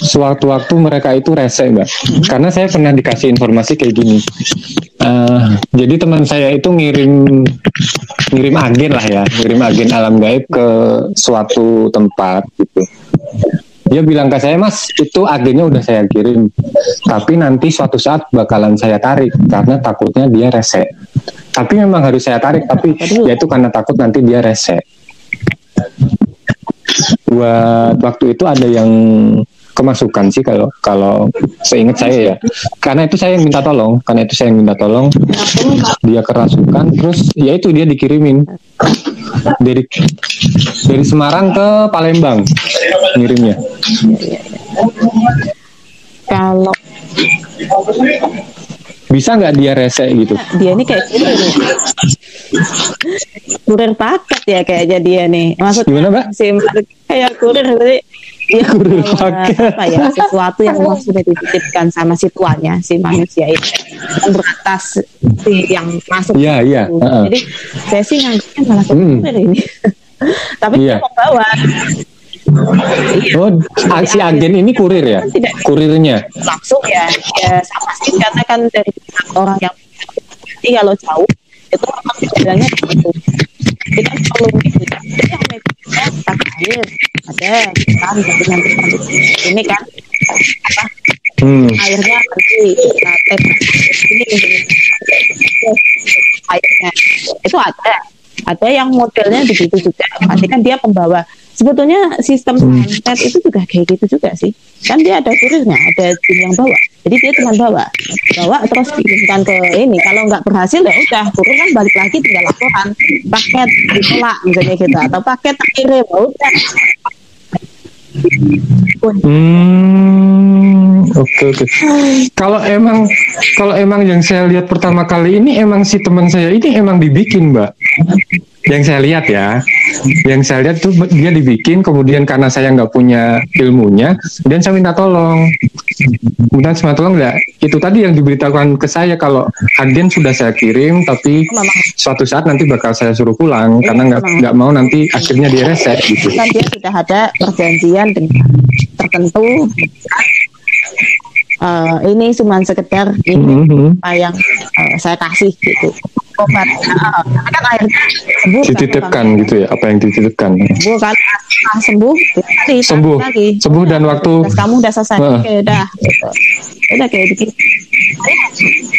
sewaktu-waktu mereka itu rese mbak? Karena saya pernah dikasih informasi kayak gini. Eh, jadi teman saya itu ngirim ngirim agen lah ya, ngirim agen alam gaib ke suatu tempat gitu. Dia bilang ke saya, Mas, itu agennya udah saya kirim. Tapi nanti suatu saat bakalan saya tarik karena takutnya dia rese. Tapi memang harus saya tarik, tapi ya itu karena takut nanti dia rese. Buat waktu itu ada yang kemasukan sih kalau kalau seingat saya ya. Karena itu saya yang minta tolong, karena itu saya yang minta tolong. Dia kerasukan, terus ya itu dia dikirimin dari dari Semarang ke Palembang ngirimnya. Kalau Bisa nggak dia rese gitu? dia ini kayak gini nih. kurir paket ya kayaknya dia nih. Maksudnya Gimana, Mbak? kayak kurir berarti dia Kurir paket. apa ya sesuatu yang memang sudah dititipkan sama si tuannya si manusia itu beratas si yang masuk Iya, iya, heeh. jadi saya sih nganggapnya malah Hmm. ini tapi Iya. dia membawa Oh, si agen ini kurir ya? Kurirnya. langsung ya ya sama sih karena kan dari orang yang jadi kalau jauh itu memang bilangnya begitu perlu gitu jadi yang tak air. Ada kan jadi nanti nanti ini kan apa? Hmm. airnya nanti nah, tep ini airnya. Itu ada. Ada yang modelnya begitu juga. Pasti kan dia pembawa sebetulnya sistem santet itu juga kayak gitu juga sih. Kan dia ada kurirnya ada tim yang bawa. Jadi dia cuma bawa. Bawa terus kirimkan ke ini. Kalau nggak berhasil ya udah kurir kan balik lagi tinggal laporan. Paket ditolak misalnya gitu. Atau paket tak kirim ya udah. Hmm, oke oke. Kalau emang kalau emang yang saya lihat pertama kali ini emang si teman saya ini emang dibikin, Mbak. Yang saya lihat ya, yang saya lihat tuh dia dibikin, kemudian karena saya nggak punya ilmunya, dan saya minta tolong. Kemudian saya minta tolong nggak? Itu tadi yang diberitakan ke saya kalau agen sudah saya kirim, tapi suatu saat nanti bakal saya suruh pulang karena nggak nggak mau nanti akhirnya dia rese gitu. kan dia sudah ada perjanjian dengan tertentu Eh, ini cuma sekedar ini Mhm. apa yang eh, saya kasih gitu obat Nah, kan airnya sembuh kan, Dititipkan Bang. gitu ya, apa yang dititipkan. sembuh kan ah, sembuh tadi Sembuh. lagi Sembuh dan waktu- Terus kamu udah selesai Heeh. oke udah gitu udah kayak begitu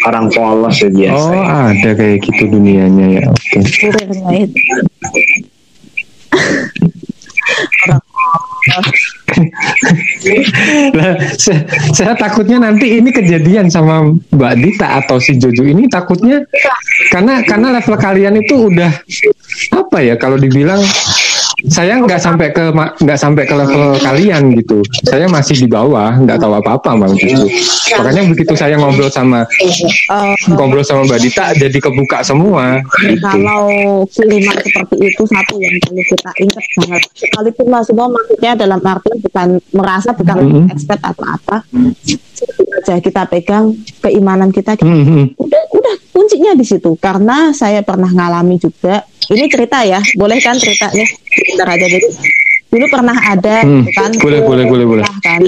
orang polos ya biasa Oh, ada kayak gitu dunianya ya. Oke. orang Nah, saya, saya takutnya nanti ini kejadian sama Mbak Dita atau si Jojo ini takutnya karena karena level kalian itu udah apa ya kalau dibilang saya nggak sampai ke nggak sampai ke level kalian gitu. Saya masih di bawah, nggak tahu apa-apa bang justru. Makanya begitu saya ngobrol sama eh, ngobrol sama Mbak Dita jadi kebuka semua. Gitu. kalau kiriman seperti itu satu yang perlu kita ingat banget sekalipun lah semua maksudnya dalam arti bukan merasa bukan Mhm. expert atau apa. Aja kita pegang keimanan kita Hmm, hmm. udah udah kuncinya di situ. Karena saya pernah ngalami juga ini cerita ya boleh kan cerita nih bentar aja jadi dulu pernah ada Hmm, gitu kan boleh, boleh, boleh, boleh. Kan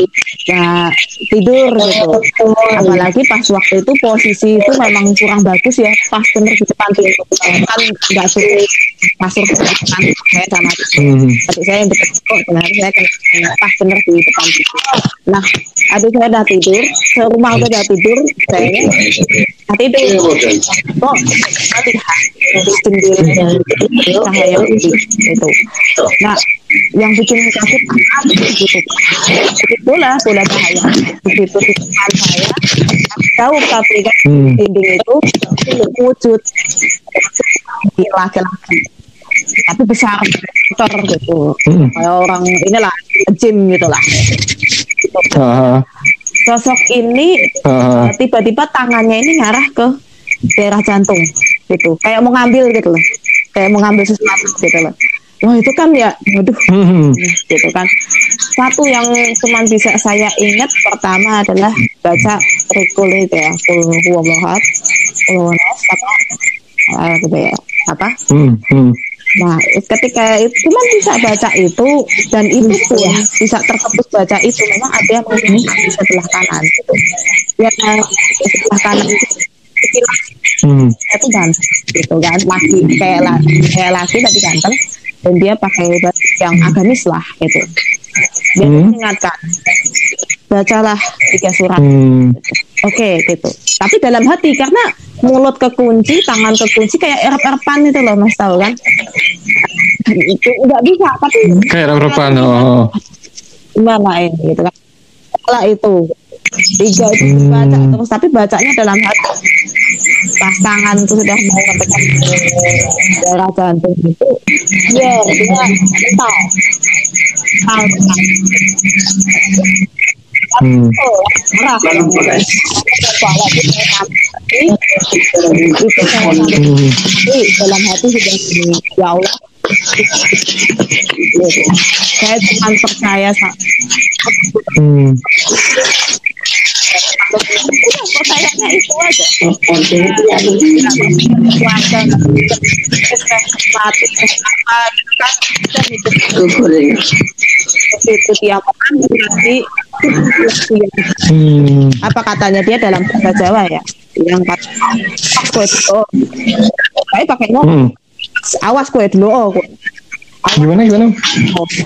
ya tidur gitu. Apalagi pas waktu itu posisi itu memang kurang bagus ya pas bener di depan pintu kan nggak suruh ke depan saya sama Hmm. adik saya yang deket kok sebenarnya saya kena pas bener di depan nah adik saya udah tidur serumah udah udah tidur saya tidur. Kok dari jendela cahaya itu nah yang bikin kaget apa gitu. Itu bola bola cahaya begitu di depan saya tahu tapi kan Hmm. dinding itu itu wujud laki-laki. Tapi besar besar gitu. Hmm. kayak orang inilah gym gitu lah Ah, sosok ini eh, tiba-tiba tangannya ini ngarah ke daerah jantung gitu. Kayak mau ngambil gitu loh. Kayak mau ngambil sesuatu gitu loh wah itu kan ya waduh Hmm. gitu kan satu yang cuma bisa saya ingat pertama adalah baca rikul itu ya kul huwallahu ahad, kul huwallahu ahad, apa ah, gitu ya apa Hmm. Hmm. Nah, ketika itu cuma bisa baca itu dan itu pun bisa terfokus baca itu memang ada yang menggunakan di sebelah kanan gitu. Ya sebelah kanan itu Hmm. itu ganteng gitu kan laki kayak laki kayak laki tapi ganteng dan dia pakai baju yang agamis lah gitu. Dia Hmm. mengingatkan bacalah tiga surat Hmm. Oke gitu. Tapi dalam hati karena mulut kekunci, tangan kekunci kayak erep-erepan itu loh Mas tahu kan? itu nggak bisa. Tapi Kayak repan. Oh. gimana ini gitu kan? Salah itu tiga itu Hmm. terus tapi bacanya dalam hati. Pas tangan itu sudah mau ke darah jantung itu, ya dia mental. Mental. Hmm. Dalam hati sudah ya Allah. Saya cuma percaya Hmm. Udah, itu aja. Keluarga, apa, kan. Itu tiap orang berarti Hmm. apa katanya dia dalam bahasa Jawa ya yang kata awas kue dulu saya pakai ngomong Hmm. awas kue dulu oh. Gimana gimana?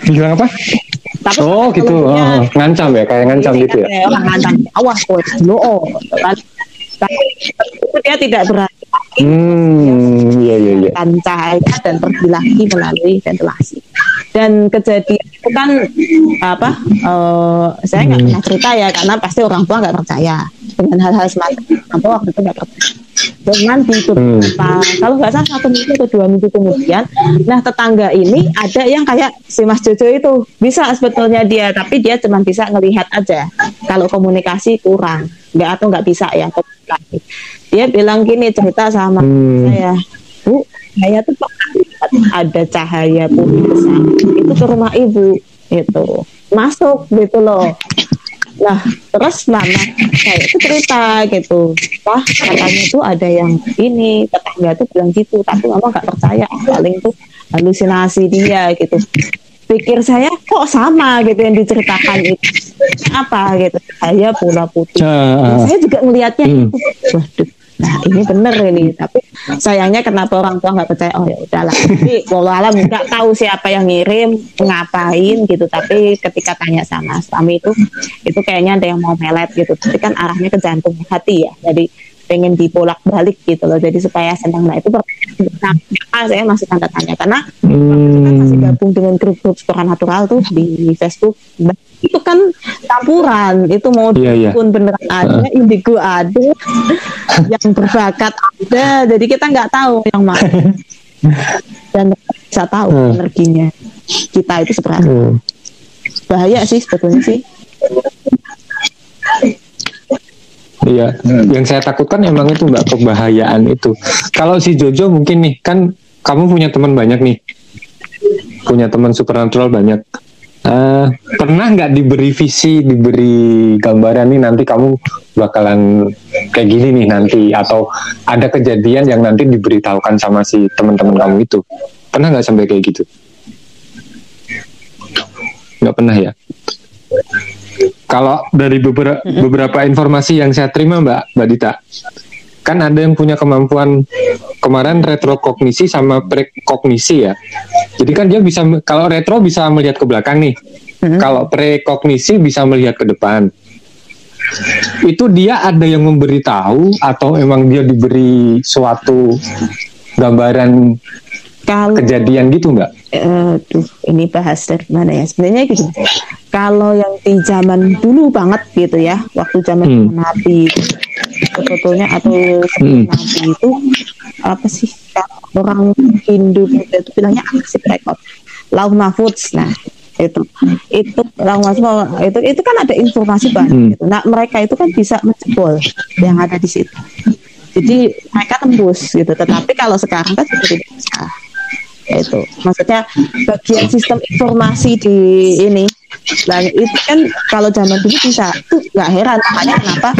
Bilang apa? tapi Oh gitu. Oh, ngancam ya, kayak ngancam gitu ya. kayak orang ngancam awas kue dulu oh dia tidak berani Hmm, iya iya iya. cahaya dan pergi lagi melalui ventilasi. Dan kejadian itu kan apa? eh, saya nggak Hmm. pernah cerita ya karena pasti orang tua nggak percaya dengan hal-hal semacam itu. Orang tua waktu itu nggak percaya. Dengan di beberapa, kalau nggak salah satu minggu atau dua minggu kemudian, nah tetangga ini ada yang kayak si Mas Jojo itu bisa sebetulnya dia, tapi dia cuma bisa ngelihat aja. Kalau komunikasi kurang, nggak atau nggak bisa ya komunikasi. Dia bilang gini cerita sama Hmm. saya, Bu, saya tuh lihat ada cahaya besar itu ke rumah ibu itu masuk gitu loh. Nah, terus mama saya itu cerita gitu, wah katanya tuh ada yang ini tetangga tuh bilang gitu, tapi mama nggak percaya, paling tuh halusinasi dia gitu. Pikir saya kok sama? gitu yang diceritakan itu. Apa? gitu, saya bola putih. Ah, Saya juga ngelihatnya Hmm. itu, waduh, nah ini bener ini, tapi sayangnya kenapa orang tua nggak percaya? Oh ya udahlah, tapi walau alam nggak tahu siapa yang ngirim, ngapain gitu, tapi ketika tanya sama suami itu, itu kayaknya ada yang mau melet gitu, tapi kan arahnya ke jantung hati ya, jadi pengen dibolak balik gitu loh, jadi supaya senang. Nah itu per- kenapa saya masih tanda tanya karena kita masih Hmm. gabung dengan grup-grup supernatural tuh di Facebook itu kan campuran itu mau Iya, iya. pun beneran ada indigo ada yang berbakat ada jadi kita nggak tahu yang mana dan bisa tahu Hmm. energinya kita itu seberapa Hmm. bahaya sih sebetulnya sih Iya, yang saya takutkan emang itu mbak kebahayaan itu. Kalau si Jojo mungkin nih kan kamu punya teman banyak nih, punya teman supernatural banyak. Eh, pernah nggak diberi visi, diberi gambaran nih nanti kamu bakalan kayak gini nih nanti atau ada kejadian yang nanti diberitahukan sama si teman-teman kamu itu? Pernah nggak sampai kayak gitu? Nggak pernah ya? Kalau dari beberapa beberapa informasi yang saya terima Mbak Mbak Dita, kan ada yang punya kemampuan kemarin retrokognisi sama prekognisi ya. Jadi kan dia bisa kalau retro bisa melihat ke belakang nih. Hmm. Kalau prekognisi bisa melihat ke depan. Itu dia ada yang memberitahu atau emang dia diberi suatu gambaran kalau kejadian gitu Mbak? Eh, duh, ini bahas dari mana ya? Sebenarnya gitu. Kalau yang di zaman dulu banget gitu ya, waktu zaman Hmm. Nabi sebetulnya atau sebelum Hmm. Nabi itu apa sih orang Hindu Buddha itu bilangnya aksip rekod, lauh mahfudz. Nah itu itu mahfudz itu itu kan ada informasi banyak. Hmm. Gitu. Nah mereka itu kan bisa menjebol yang ada di situ. Jadi mereka tembus gitu. Tetapi kalau sekarang kan tidak bisa itu. Maksudnya bagian sistem informasi di ini. Dan itu kan kalau zaman dulu bisa. Tuh nggak heran. Makanya kenapa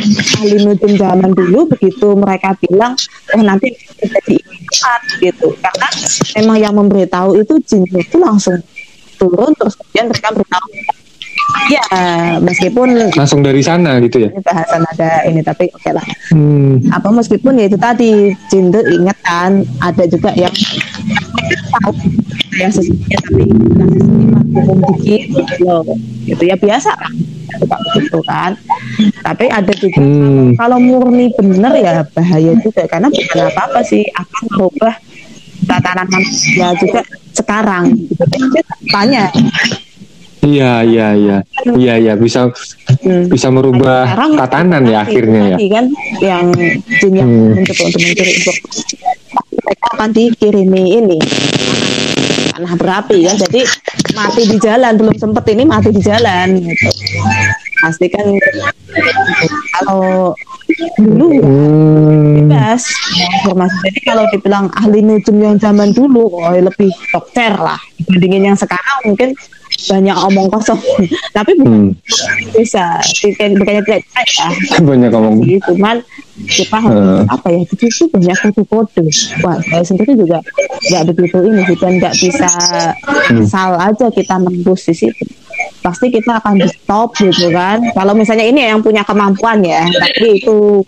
ahli zaman dulu begitu mereka bilang oh nanti jadi cepat gitu. Karena memang yang memberitahu itu jin itu langsung turun terus kemudian mereka beritahu ya meskipun Langsung dari sana gitu ya. bahasan ada ini tapi oke lah Hmm. apa meskipun ya itu tadi ingat kan ada juga yang tahu yang sesungguhnya tapi umum dikit gitu loh gitu ya biasa lah suka begitu kan tapi ada juga Hmm. kalau murni bener ya bahaya juga karena bukan apa apa sih akan merubah tatanan manusia juga sekarang gitu. Tanya Iya, iya, iya. Iya, iya bisa hmm, bisa merubah sekarang tatanan ya akhirnya ya. kan yang jin yang Hmm. mencoba untuk mencuri mereka akan dikirimi ini panah berapi kan jadi mati di jalan belum sempet ini mati di jalan gitu pasti kan kalau dulu Hmm. bebas informasi jadi kalau dibilang ahli nujum yang zaman dulu oh lebih dokter lah dibandingin yang sekarang mungkin banyak omong kosong tapi bukan Hmm. bisa bukan bukannya tidak ya Banyak ngomong. sih cuman kita harus Hmm. apa ya di situ banyak kode-kode wah saya sendiri juga nggak begitu ini sih dan nggak bisa Hmm. sal aja kita nembus di situ pasti kita akan di stop gitu kan kalau misalnya ini yang punya kemampuan ya tapi itu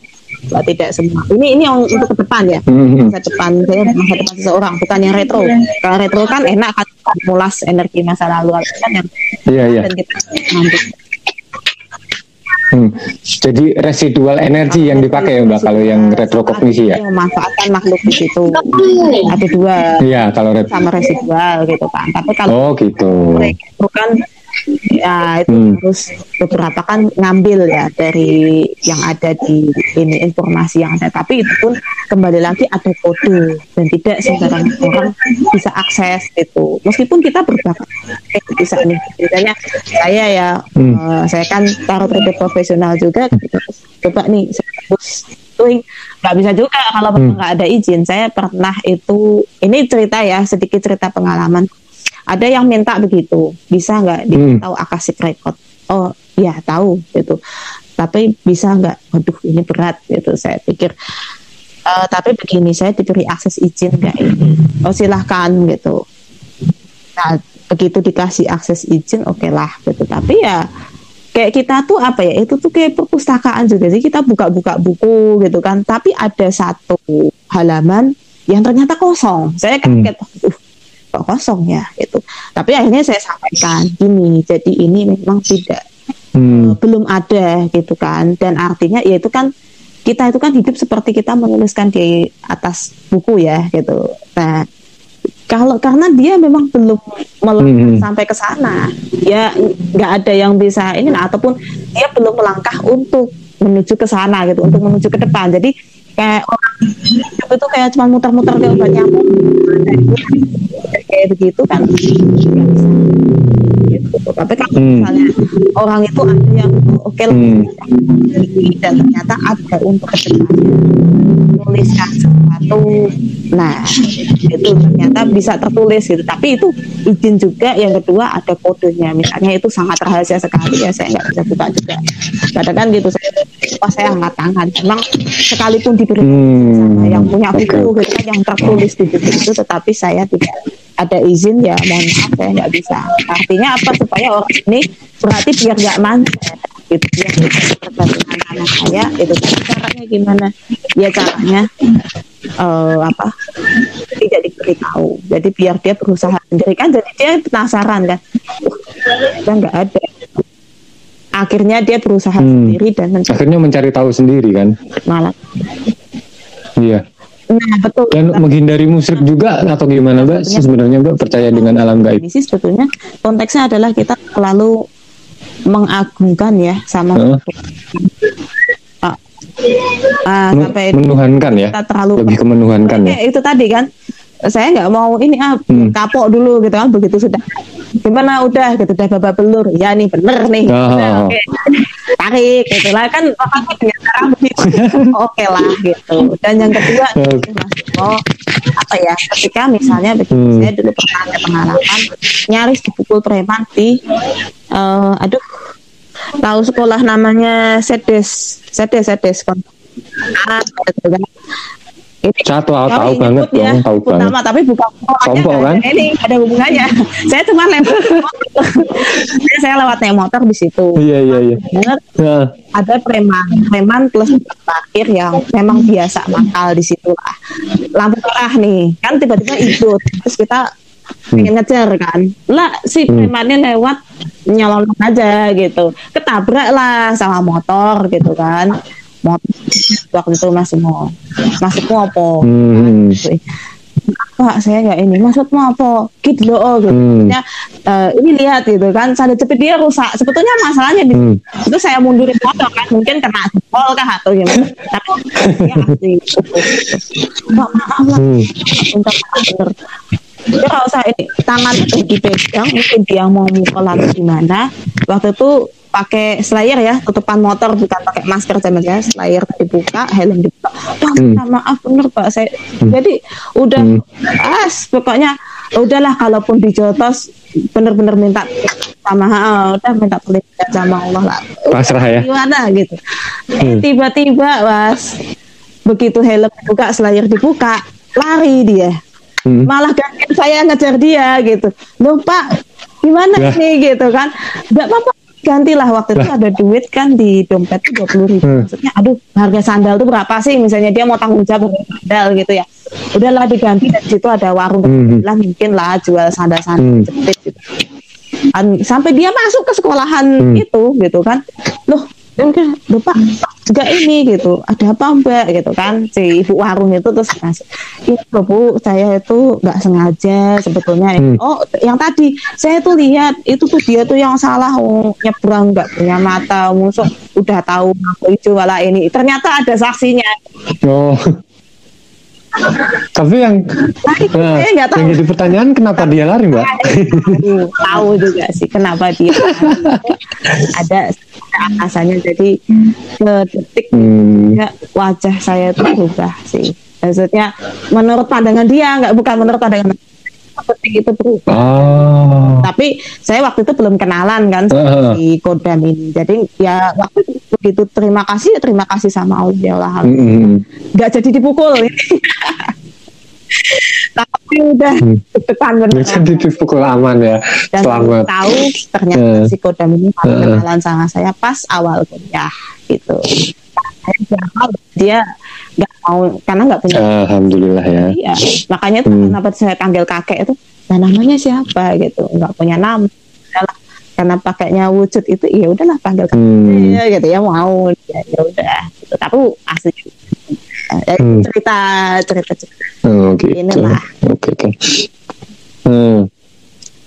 tidak semua ini ini yang untuk ke depan ya Hmm. masa depan saya masa depan seseorang bukan yang retro kalau retro kan enak kan mulas energi masa lalu kan yang Iya, iya. dan kita mampu Hmm. Jadi residual energi yang dipakai ya Mbak kalau yang retrokognisi ya. memanfaatkan makhluk di situ ada dua Iya, kalau ret sama residual gitu kan tapi kalau Oh, gitu. itu kan ya itu Hmm. harus beberapa kan ngambil ya dari yang ada di ini informasi yang ada. Tapi itu pun kembali lagi ada kode dan tidak sembarang orang bisa akses itu meskipun kita berbakat eh, bisa nih. Misalnya saya ya Hmm. eh, saya kan taruh reader profesional juga coba nih saya tembus tuing nggak bisa juga kalau memang Hmm. nggak ada izin. Saya pernah itu ini cerita ya sedikit cerita pengalaman ada yang minta begitu. Bisa nggak Hmm. tahu akasik record oh ya tahu gitu. Tapi bisa nggak? Waduh ini berat gitu. Saya pikir "Eh, tapi begini saya diberi akses izin nggak ini oh silahkan gitu. Nah begitu dikasih akses izin oke lah gitu. Tapi ya kayak kita tuh apa ya? Itu tuh kayak perpustakaan juga sih. Kita buka-buka buku gitu kan. Tapi ada satu halaman yang ternyata kosong. Saya Hmm. kaget "Uh, kok kosong ya gitu tapi akhirnya saya sampaikan gini jadi ini memang tidak Hmm. belum ada gitu kan dan artinya ya itu kan kita itu kan hidup seperti kita menuliskan di atas buku ya gitu nah kalau karena dia memang belum melangkah Hmm. sampai ke sana ya nggak ada yang bisa ini nah ataupun dia belum melangkah untuk menuju ke sana gitu untuk menuju ke depan jadi kayak hidup itu kayak cuma muter-muter kayak obat nyamuk. Kayak begitu kan gitu. tapi kalau Hmm. misalnya orang itu ada yang oke lah Hmm. dan ternyata ada untuk ke depannya tuliskan sesuatu nah itu ternyata bisa tertulis gitu tapi itu izin juga yang kedua ada kodenya misalnya itu sangat rahasia sekali ya saya nggak bisa buka juga kadang kan gitu saya wah saya angkat tangan memang sekalipun diberi Hmm. sama yang punya buku oke. gitu yang tertulis di buku itu tetapi saya tidak ada izin ya mohon maaf saya nggak bisa. Artinya apa supaya orang ini berarti biar nggak manja gitu biar tidak ketergantungan sama saya itu caranya gimana? Ya caranya eh, apa? Tidak diberitahu. Jadi biar dia berusaha sendiri. Kan jadi dia penasaran kan? Uh, kita nggak ada. Akhirnya dia berusaha Hmm. sendiri dan mencari Akhirnya mencari tahu sendiri kan. malah. Iya. Nah betul Dan menghindari musyrik juga atau gimana Mbak? Sebenarnya Mbak percaya dengan alam gaib. ini sih sebetulnya konteksnya adalah kita terlalu mengagungkan ya sama Heeh. Ah, ah, Men- sampai Menuhankan ya. kita terlalu Lebih ke menuhankan ya. Itu tadi kan saya nggak mau ini ah Hmm. kapok dulu gitu kan begitu sudah gimana udah gitu udah babak belur ya nih bener nih Oh. Udah, oke. tarik gitu lah kan orangnya dengan cara begitu oke lah gitu dan yang kedua Oke. Mas oh apa ya ketika misalnya begitu Hmm. saya dulu pernah ada pengalaman nyaris dipukul preman di eh, aduh tahu sekolah namanya sedes sedes sedes Ah, gitu kan. Saya tahu, tahu banget ya, dong, tahu nyebut banget. tapi bukan nggak kan? ada Ini ada hubungannya. saya cuma lewat saya lewat naik motor di situ. Iya iya iya. Nah, ada preman, preman plus parkir yang memang biasa nakal di situ lah. Lampu merah nih, kan tiba-tiba ikut. Terus kita pengen ngejar kan. Lah si Hmm. premannya lewat nyelonong aja gitu. Ketabrak lah sama motor gitu kan. Motor waktu itu masih mau maksudmu apa? hmm, Pak saya nggak ini. Maksudmu apa? Gitu loh oh, gitu. Hmm. Maksudnya, eh, ini lihat gitu kan saya jepit dia rusak. Sebetulnya masalahnya di Hmm. itu saya mundurin motor kan mungkin kena jempol kah atau gimana. Tapi ya Pak, maaf lah. Hmm, minta maaf bener. Kalau usah ini tangan itu dipegang mungkin dia mau mukul atau gimana. Waktu itu pakai slayer ya tutupan motor bukan pakai masker saya slayer dibuka helm dibuka Pak, Hmm. minta maaf bener pak saya jadi udah Hmm. as pokoknya udahlah kalaupun dijotos bener-bener minta sama ah, udah minta perlindungan sama Allah lah pasrah ya. gimana gitu Hmm. tiba-tiba was begitu helm dibuka slayer dibuka lari dia Hmm. malah gantian saya ngejar dia gitu loh pak gimana Lah. ini gitu kan nggak apa-apa gantilah waktu itu ada duit kan di dompet tuh dua puluh ribu Hmm. maksudnya aduh harga sandal tuh berapa sih misalnya dia mau tanggung jawab harga sandal gitu ya udahlah diganti dan di situ ada warung Hmm. lah mungkin lah jual Hmm. sandal-sandal jepit gitu An- sampai dia masuk ke sekolahan Hmm. itu gitu kan loh dan kan loh pak juga ini gitu ada apa mbak gitu kan si ibu warung itu terus ngasih ini loh bu saya itu nggak sengaja sebetulnya Hmm. oh yang tadi saya tuh lihat itu tuh dia tuh yang salah oh, nyebrang nggak punya mata musuh udah tahu aku hijau wala ini ternyata ada saksinya Oh. Tapi yang nah, saya nggak tahu yang jadi pertanyaan kenapa dia lari, Mbak? Aduh, tahu juga sih kenapa dia ada alasannya jadi sedetik Hmm. ya, wajah saya tuh berubah sih maksudnya menurut pandangan dia nggak bukan menurut pandangan seperti itu berubah Oh. tapi saya waktu itu belum kenalan kan Heeh. di kodam ini jadi ya waktu itu begitu terima kasih ya terima kasih sama Allah ya Allah Hmm, hmm, nggak jadi dipukul tapi udah Hmm. hmm. beneran. Jadi dipukul aman ya. dan Selamat. tahu ternyata Eh. si kodam ini Eh. kenalan sama saya pas awal kuliah gitu dia nggak mau karena nggak punya Alhamdulillah ya. iya makanya itu Hmm. kenapa saya panggil kakek itu nah namanya siapa gitu nggak punya nama Udahlah, karena pakainya wujud itu ya udahlah panggil kakek Hmm. ya, gitu ya mau ya, ya udah gitu. tapi asli Eh, Hmm. cerita cerita cerita Oh, gitu. Inilah. Oke, oke. Hmm.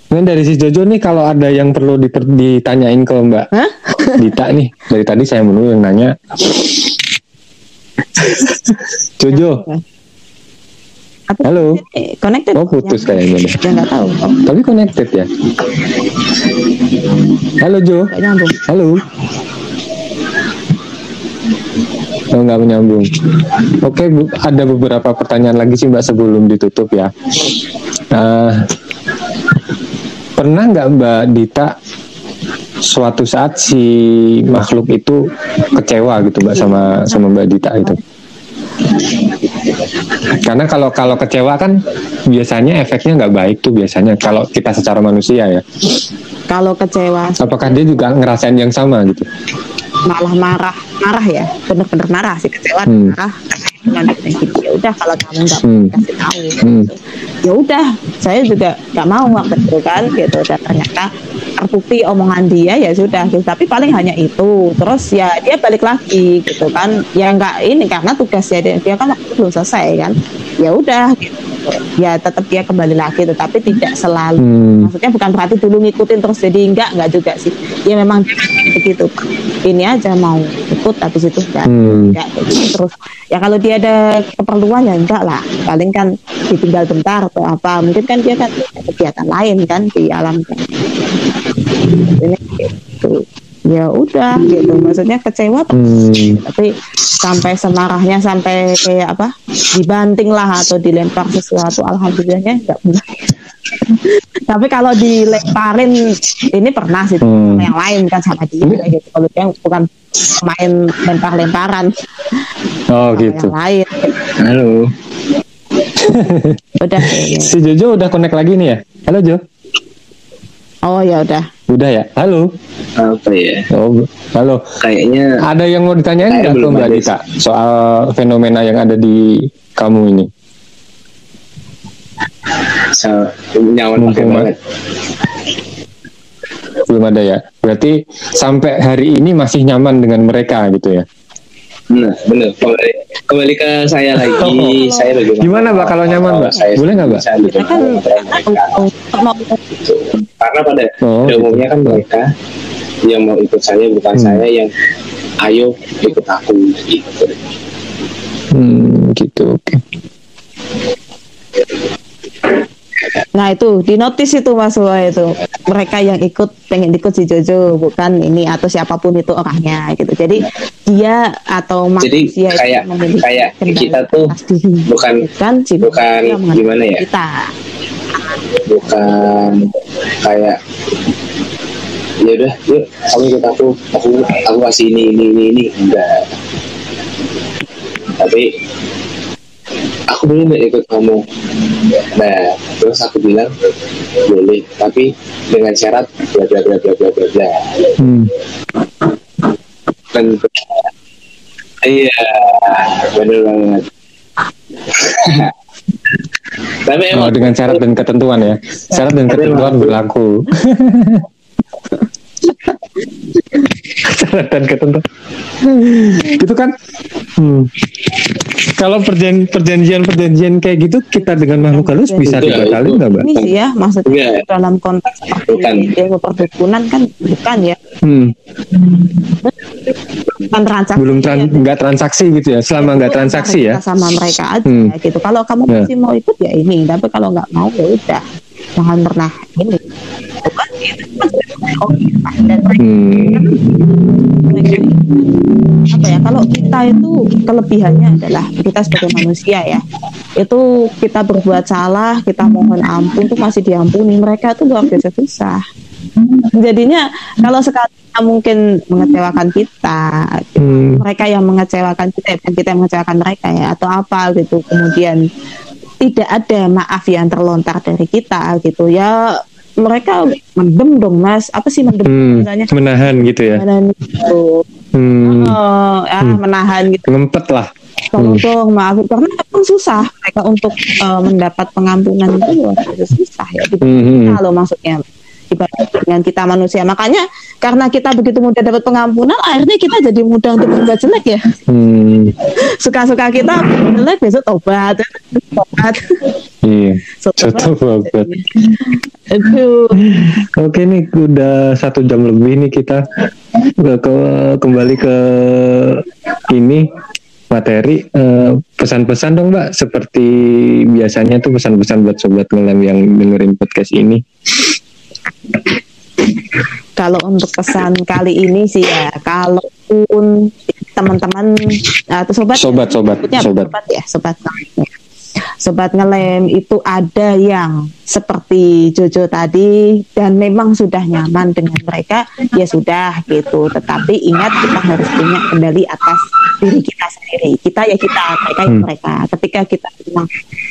Ini dari si Jojo nih kalau ada yang perlu diper- ditanyain ke Mbak Hah? Dita nih. Dari tadi saya menunggu yang nanya. Jojo, Apa halo. Eh, connected Oh putus Ya, kayaknya ya nggak tahu oh, Tapi connected ya. Halo Jo. nyambung Halo. Oh nggak menyambung. Oke, Bu, ada beberapa pertanyaan lagi sih Mbak sebelum ditutup ya. Eh, pernah nggak Mbak Dita suatu saat si makhluk itu kecewa gitu Mbak sama sama Mbak Dita itu? Karena kalau kalau kecewa kan biasanya efeknya nggak baik tuh biasanya kalau kita secara manusia ya. kalau kecewa Apakah dia juga ngerasain yang sama gitu? malah marah marah ya bener-bener marah sih kecewa Hmm. marah dengan gitu ya udah kalau kamu nggak Hmm. kasih tahu Hmm. gitu. ya udah saya juga nggak mau waktu itu kan gitu dan ternyata terbukti omongan dia ya sudah gitu tapi paling hanya itu terus ya dia balik lagi gitu kan ya nggak ini karena tugasnya dia, dia kan waktu belum selesai kan ya udah gitu. ya tetap dia kembali lagi tetapi tidak selalu Hmm. maksudnya bukan berarti dulu ngikutin terus jadi enggak enggak juga sih ya memang begitu ini aja mau ikut habis itu enggak Hmm. enggak gitu. terus ya kalau dia ada keperluan ya enggak lah. Paling kan ditinggal bentar atau apa. Mungkin kan dia kan kegiatan lain kan di alam kan. Ini gitu ya udah gitu maksudnya kecewa Hmm. tapi sampai semarahnya sampai kayak apa dibanting lah atau dilempar sesuatu alhamdulillahnya enggak pernah Tapi kalau dilemparin ini pernah sih Hmm. sama yang lain kan sama dia gitu. Kalau dia bukan main lempar-lemparan Oh sama gitu. yang lain. Halo. Udah. Si Jojo udah connect lagi nih ya. Halo Jo. Oh ya udah. Udah ya. Halo. Apa ya? Oh, halo. Kayaknya Ada yang mau ditanyain nggak belum Mbak ada Dita soal fenomena yang ada di kamu ini? nyaman pakai Mumpung banget. Belum ada ya. Berarti sampai hari ini masih nyaman dengan mereka gitu ya. Nah, benar. Kembali, kembali ke saya lagi. Oh. saya bagaimana? Gimana, Mbak, kalau nyaman, Mbak? Saya Boleh nggak, Mbak? kan Gitu. Karena pada Oh, gitu. umumnya kan mereka yang mau ikut saya bukan Hmm. saya yang ayo ikut aku gitu. Hmm, gitu. Oke. Nah itu di notice itu Mas Wah itu mereka yang ikut pengen ikut si Jojo bukan ini atau siapa pun itu orangnya gitu. Jadi dia atau Jadi manusia itu kayak memiliki kayak kita tuh diri. bukan bukan si bukan gimana ya? kita. bukan kayak ya udah yuk kamu ikut aku aku aku kasih ini ini ini ini enggak tapi aku nggak ikut kamu nah terus aku bilang boleh tapi dengan syarat bla bla bla bla bla bla bla Hmm. dan iya bener banget tapi Oh, emang dengan syarat dan ketentuan ya. Syarat dan ketentuan berlaku. dan ketentuan. Itu kan. Hmm. Kalau perjan perjanjian perjanjian kayak gitu kita dengan makhluk halus bisa Iya, dibatalin itu. nggak, Mbak? Ini sih ya maksudnya Iya. dalam konteks ilmu perdukunan kan bukan ya Hmm. bukan transaksi Belum tran- ya. nggak transaksi gitu ya. Selama nggak Itu transaksi ya. sama mereka aja Hmm. gitu kalau kamu Ya. masih mau ikut ya ini tapi kalau nggak mau ya udah jangan pernah ini Bukan, itu oh, dan mereka Hmm. Mereka ini apa ya kalau kita itu kelebihannya adalah kita sebagai manusia ya. Itu kita berbuat salah kita mohon ampun tuh masih diampuni. Mereka tuh luar biasa susah. Jadinya kalau sekali mungkin mengecewakan kita Hmm. mereka yang mengecewakan kita bukan kita yang mengecewakan mereka ya atau apa gitu. Kemudian tidak ada maaf yang terlontar dari kita gitu. Ya mereka mendem dong mas apa sih mendem Hmm. misalnya Menahan gitu ya. menahan gitu Hmm. oh, ya, Hmm. menahan gitu Ngempet lah. tolong dong maaf karena memang susah mereka untuk eh, mendapat pengampunan itu luar biasa susah ya gitu Hmm, hmm. kalau maksudnya dibanding dengan kita manusia makanya karena kita begitu mudah dapat pengampunan akhirnya kita jadi mudah untuk berbuat jelek ya Hmm. suka-suka kita jelek besok tobat tobat Iya. So, Contoh banget. Aduh. Oke nih udah satu jam lebih nih kita Udah ke- kembali ke ini materi Eh, pesan-pesan dong mbak seperti biasanya tuh pesan-pesan buat sobat ngelem yang dengerin podcast ini. kalau untuk pesan kali ini sih ya kalaupun teman-teman atau sobat Sobat, sobat, Sebutnya sobat. sobat ya sobat sobat ngelem itu ada yang seperti Jojo tadi dan memang sudah nyaman dengan mereka ya sudah gitu. Tetapi ingat kita harus punya kendali atas diri kita sendiri kita ya kita mereka ya Hmm. mereka ketika kita memang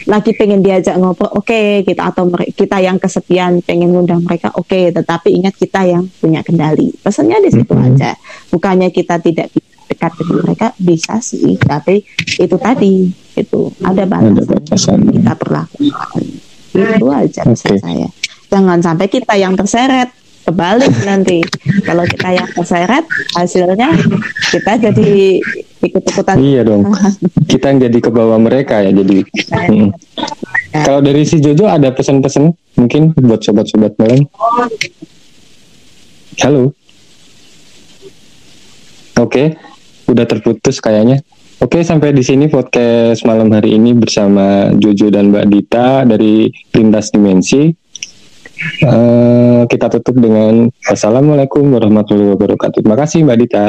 lagi pengen diajak ngobrol oke kita atau kita yang kesepian pengen ngundang mereka oke tetapi ingat kita yang punya kendali pesannya di situ Mhm. aja bukannya kita tidak bisa dekat dengan mereka bisa sih tapi itu tadi itu ada batasan batasan. kita perlakukan itu aja Oke. saya jangan sampai kita yang terseret kebalik nanti kalau kita yang terseret hasilnya kita jadi ikut-ikutan Iya dong. Kita yang jadi ke bawah mereka ya jadi. Hmm. Kalau dari si Jojo ada pesan-pesan mungkin buat sobat-sobat ngelem. Halo. Oke, udah terputus kayaknya. Oke, sampai di sini podcast malam hari ini bersama Jojo dan Mbak Dita dari Lintas Dimensi. Eh, kita tutup dengan Assalamualaikum warahmatullahi wabarakatuh. Terima kasih Mbak Dita.